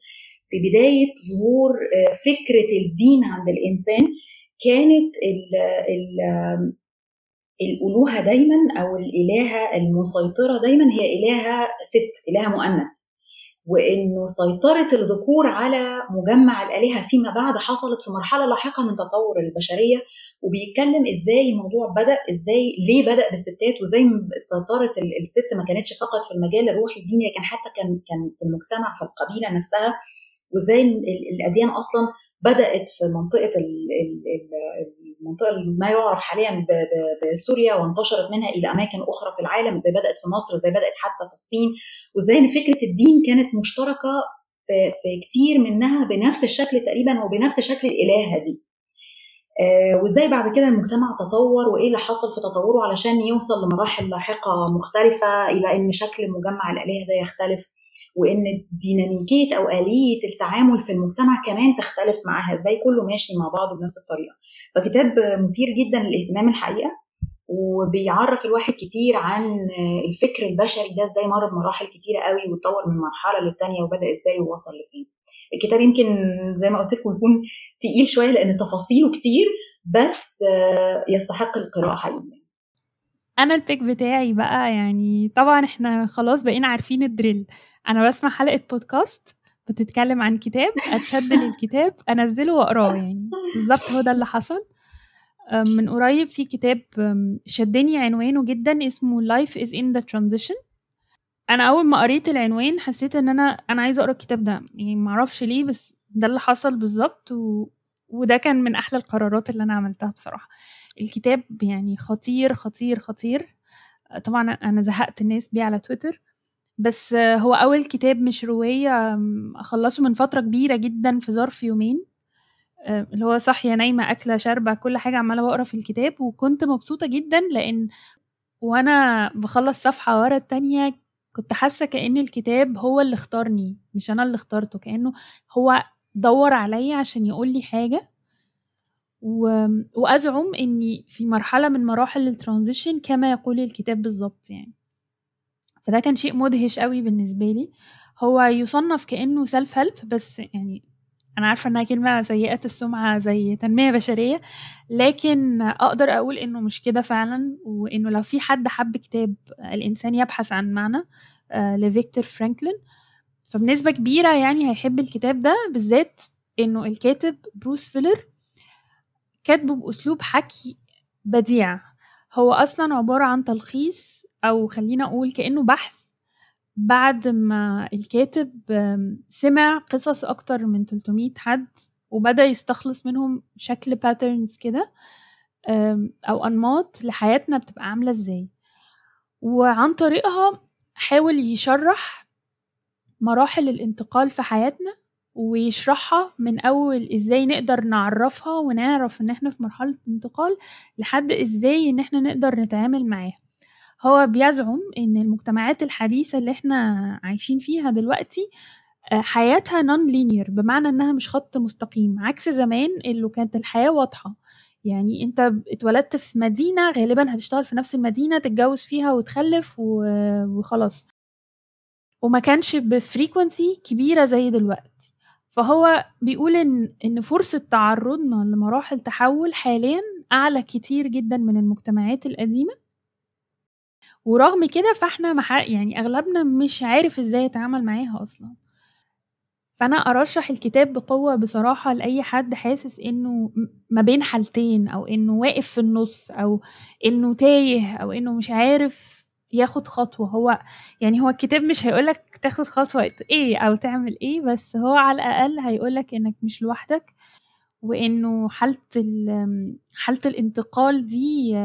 في بداية ظهور آه، فكرة الدين عند الإنسان كانت ال ال آم، الألوهة دايما أو الإلهة المسيطرة دايما هي إلهة ست إلهة مؤنث. وإنه سيطره الذكور على مجمع الآلهة فيما بعد حصلت في مرحلة لاحقة من تطور البشرية. وبيتكلم إزاي الموضوع بدأ إزاي ليه بدأ بالستات وإزاي سيطره ال- الست ما كانتش فقط في المجال الروحي الديني لكن حتى كان كان في المجتمع في القبيلة نفسها. وإزاي ال- ال- الأديان أصلا بدأت في منطقة المنطقة اللي ما يعرف حاليا بسوريا وانتشرت منها إلى أماكن أخرى في العالم زي بدأت في مصر زي بدأت حتى في الصين وازاي ان فكرة الدين كانت مشتركة في, في كتير منها بنفس الشكل تقريبا وبنفس شكل الالهه دي. آه، وإزاي بعد كده المجتمع تطور وإيه اللي حصل في تطوره علشان يوصل لمراحل لاحقة مختلفة إلى إن شكل مجمع الآلهة ده يختلف؟ وإن ديناميكيه أو آلية التعامل في المجتمع كمان تختلف معاها. إزاي كله ماشي مع بعضه بنفس الطريقة. فكتاب مثير جدا للاهتمام الحقيقة وبيعرف الواحد كتير عن الفكر البشري ده إزاي مر بمراحل كتيرة قوي واتطور من مرحلة للتانية وبدأ إزاي ووصل لفين. الكتاب يمكن زي ما قلت لكم يكون تقيل شوية لأن تفاصيله كتير بس آه، يستحق القراءة حقيقي أنا البيك بتاعي بقى يعني طبعا إحنا خلاص بقينا عارفين الدريل. أنا بسمع حلقة بودكاست بتتكلم عن كتاب أتشد للكتاب أنزله وأقراه يعني. بالظبط هو ده اللي حصل. من قريب في كتاب شدني عنوانه جدا اسمه Life is in the transition. أنا أول ما قريت العنوان حسيت إن أنا أنا عايزة أقرأ الكتاب ده. يعني معرفش ليه بس ده اللي حصل بالظبط و... وده كان من أحلى القرارات اللي أنا عملتها بصراحة. الكتاب يعني خطير خطير خطير. طبعا أنا زهقت الناس بيه على تويتر. بس هو أول كتاب مش رواية أخلصه من فترة كبيرة جدا في ظرف يومين. اللي هو صاحية نايمة أكلة شاربة كل حاجة عمالة بقرا في الكتاب. وكنت مبسوطة جدا لأن وأنا بخلص صفحة ورا التانية كنت حاسة كأن الكتاب هو اللي اختارني مش أنا اللي اخترته. كأنه هو دور عليا عشان يقول لي حاجة. و... وأزعم إني في مرحلة من مراحل الترانزيشن كما يقول الكتاب بالظبط يعني. فده كان شيء مدهش قوي بالنسبة لي. هو يصنف كأنه self-help بس يعني أنا عارفة إنها كلمة سيئة السمعة زي تنمية بشرية لكن أقدر أقول إنه مش كده فعلا وإنه لو في حد حب كتاب الإنسان يبحث عن معنى لفيكتور فرانكل فبنسبة كبيرة يعني هيحب الكتاب ده بالذات إنه الكاتب بروس فيلر كاتبه بأسلوب حكي بديع. هو أصلا عبارة عن تلخيص أو خلينا أقول كأنه بحث بعد ما الكاتب سمع قصص أكتر من 300 حد وبدأ يستخلص منهم شكل باترنز كده أو أنماط لحياتنا بتبقى عاملة إزاي. وعن طريقها حاول يشرح مراحل الانتقال في حياتنا ويشرحها من أول إزاي نقدر نعرفها ونعرف إن إحنا في مرحلة انتقال لحد إزاي إن إحنا نقدر نتعامل معاها. هو بيزعم إن المجتمعات الحديثة اللي إحنا عايشين فيها دلوقتي حياتها non-linear بمعنى إنها مش خط مستقيم عكس زمان اللي كانت الحياة واضحة. يعني أنت اتولدت في مدينة غالبا هتشتغل في نفس المدينة تتجوز فيها وتخلف وخلاص. وما كانش ب frequency كبيرة زي دلوقتي. فهو بيقول إن إن فرصة تعرضنا لمراحل تحول حاليا أعلى كتير جدا من المجتمعات القديمة. ورغم كده فإحنا مح... يعني أغلبنا مش عارف إزاي يتعامل معاها أصلا. فأنا أرشح الكتاب بقوة بصراحة لأي حد حاسس إنه ما بين حالتين أو إنه واقف في النص أو إنه تايه أو إنه مش عارف ياخد خطوة. هو يعني هو الكتاب مش هيقولك تاخد خطوة إيه أو تعمل إيه بس هو على الأقل هيقولك انك مش لوحدك وانه حالة حالة الانتقال دي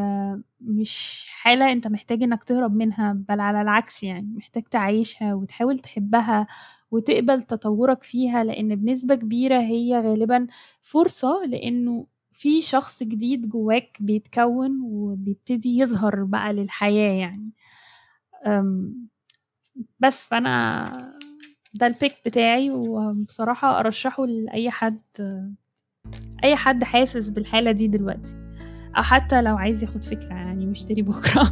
مش حالة انت محتاج انك تهرب منها بل على العكس يعني محتاج تعيشها وتحاول تحبها وتقبل تطورك فيها لأن بنسبة كبيرة هي غالبا فرصة لأنه في شخص جديد جواك بيتكون وبيبتدي يظهر بقى للحياة يعني. بس فأنا ده البيك بتاعي وبصراحة أرشحه لأي حد أي حد حاسس بالحالة دي دلوقتي أو حتى لو عايز ياخد فكرة يعني ويشتري بكرة.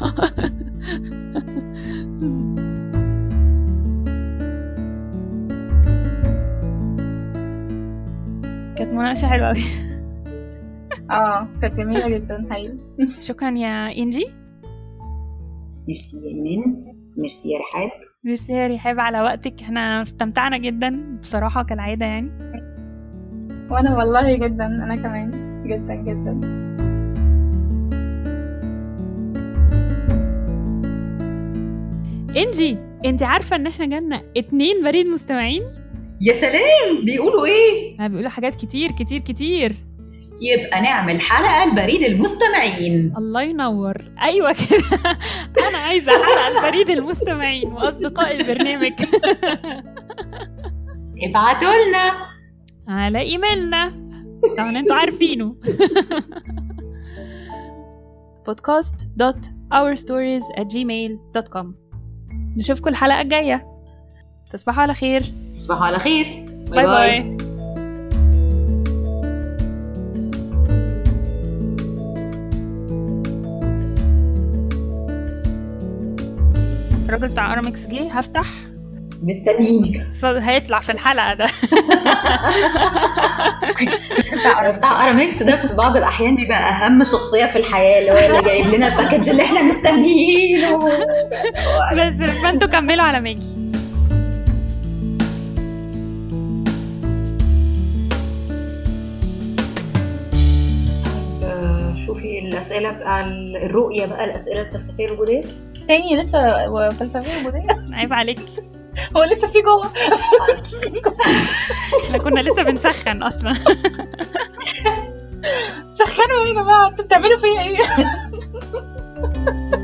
كانت مناقشة حلوة قوي آه كانت جميلة جدا حقيقي. شكرا يا إنجي. ميرسي يا ايمان ميرسي يا رحاب. ميرسي يا رحاب على وقتك. إحنا استمتعنا جدا بصراحة كالعادة يعني. وأنا والله جدا أنا كمان. جدا جدا. إنجي أنت عارفة إن إحنا جالنا اتنين بريد مستمعين؟ يا سلام! بيقولوا إيه؟ بيقولوا حاجات كتير كتير كتير. يبقى نعمل حلقة لبريد المستمعين. الله ينور. أيوه كده. أنا عايزة حلقة لبريد المستمعين وأصدقاء البرنامج. ابعتوا لنا. على إيميلنا. طبعا أنتوا عارفينه. dot our stories at gmail dot com. نشوفكم الحلقة الجاية. تصبحوا على خير. تصبحوا على خير. bye bye, bye. الراجل بتاع أرامكس جه هفتح. مستنيينك. هيطلع في الحلقة ده. بتاع أرامكس ده في بعض الأحيان بيبقى أهم شخصية في الحياة اللي هو اللي جايب لنا ال package اللي إحنا مستنيينه. بس فانتوا كملوا على ما أجي. شوفي الأسئلة بقى الرؤية بقى الأسئلة الفلسفية الوجوديه تاني لسه فلسفيه وجوديه عيب عليك. هو لسه في جوه. إحنا كنا لسه بنسخن أصلا. سخنوا إيه يا جماعة أنتوا بتعملوا فيا إيه؟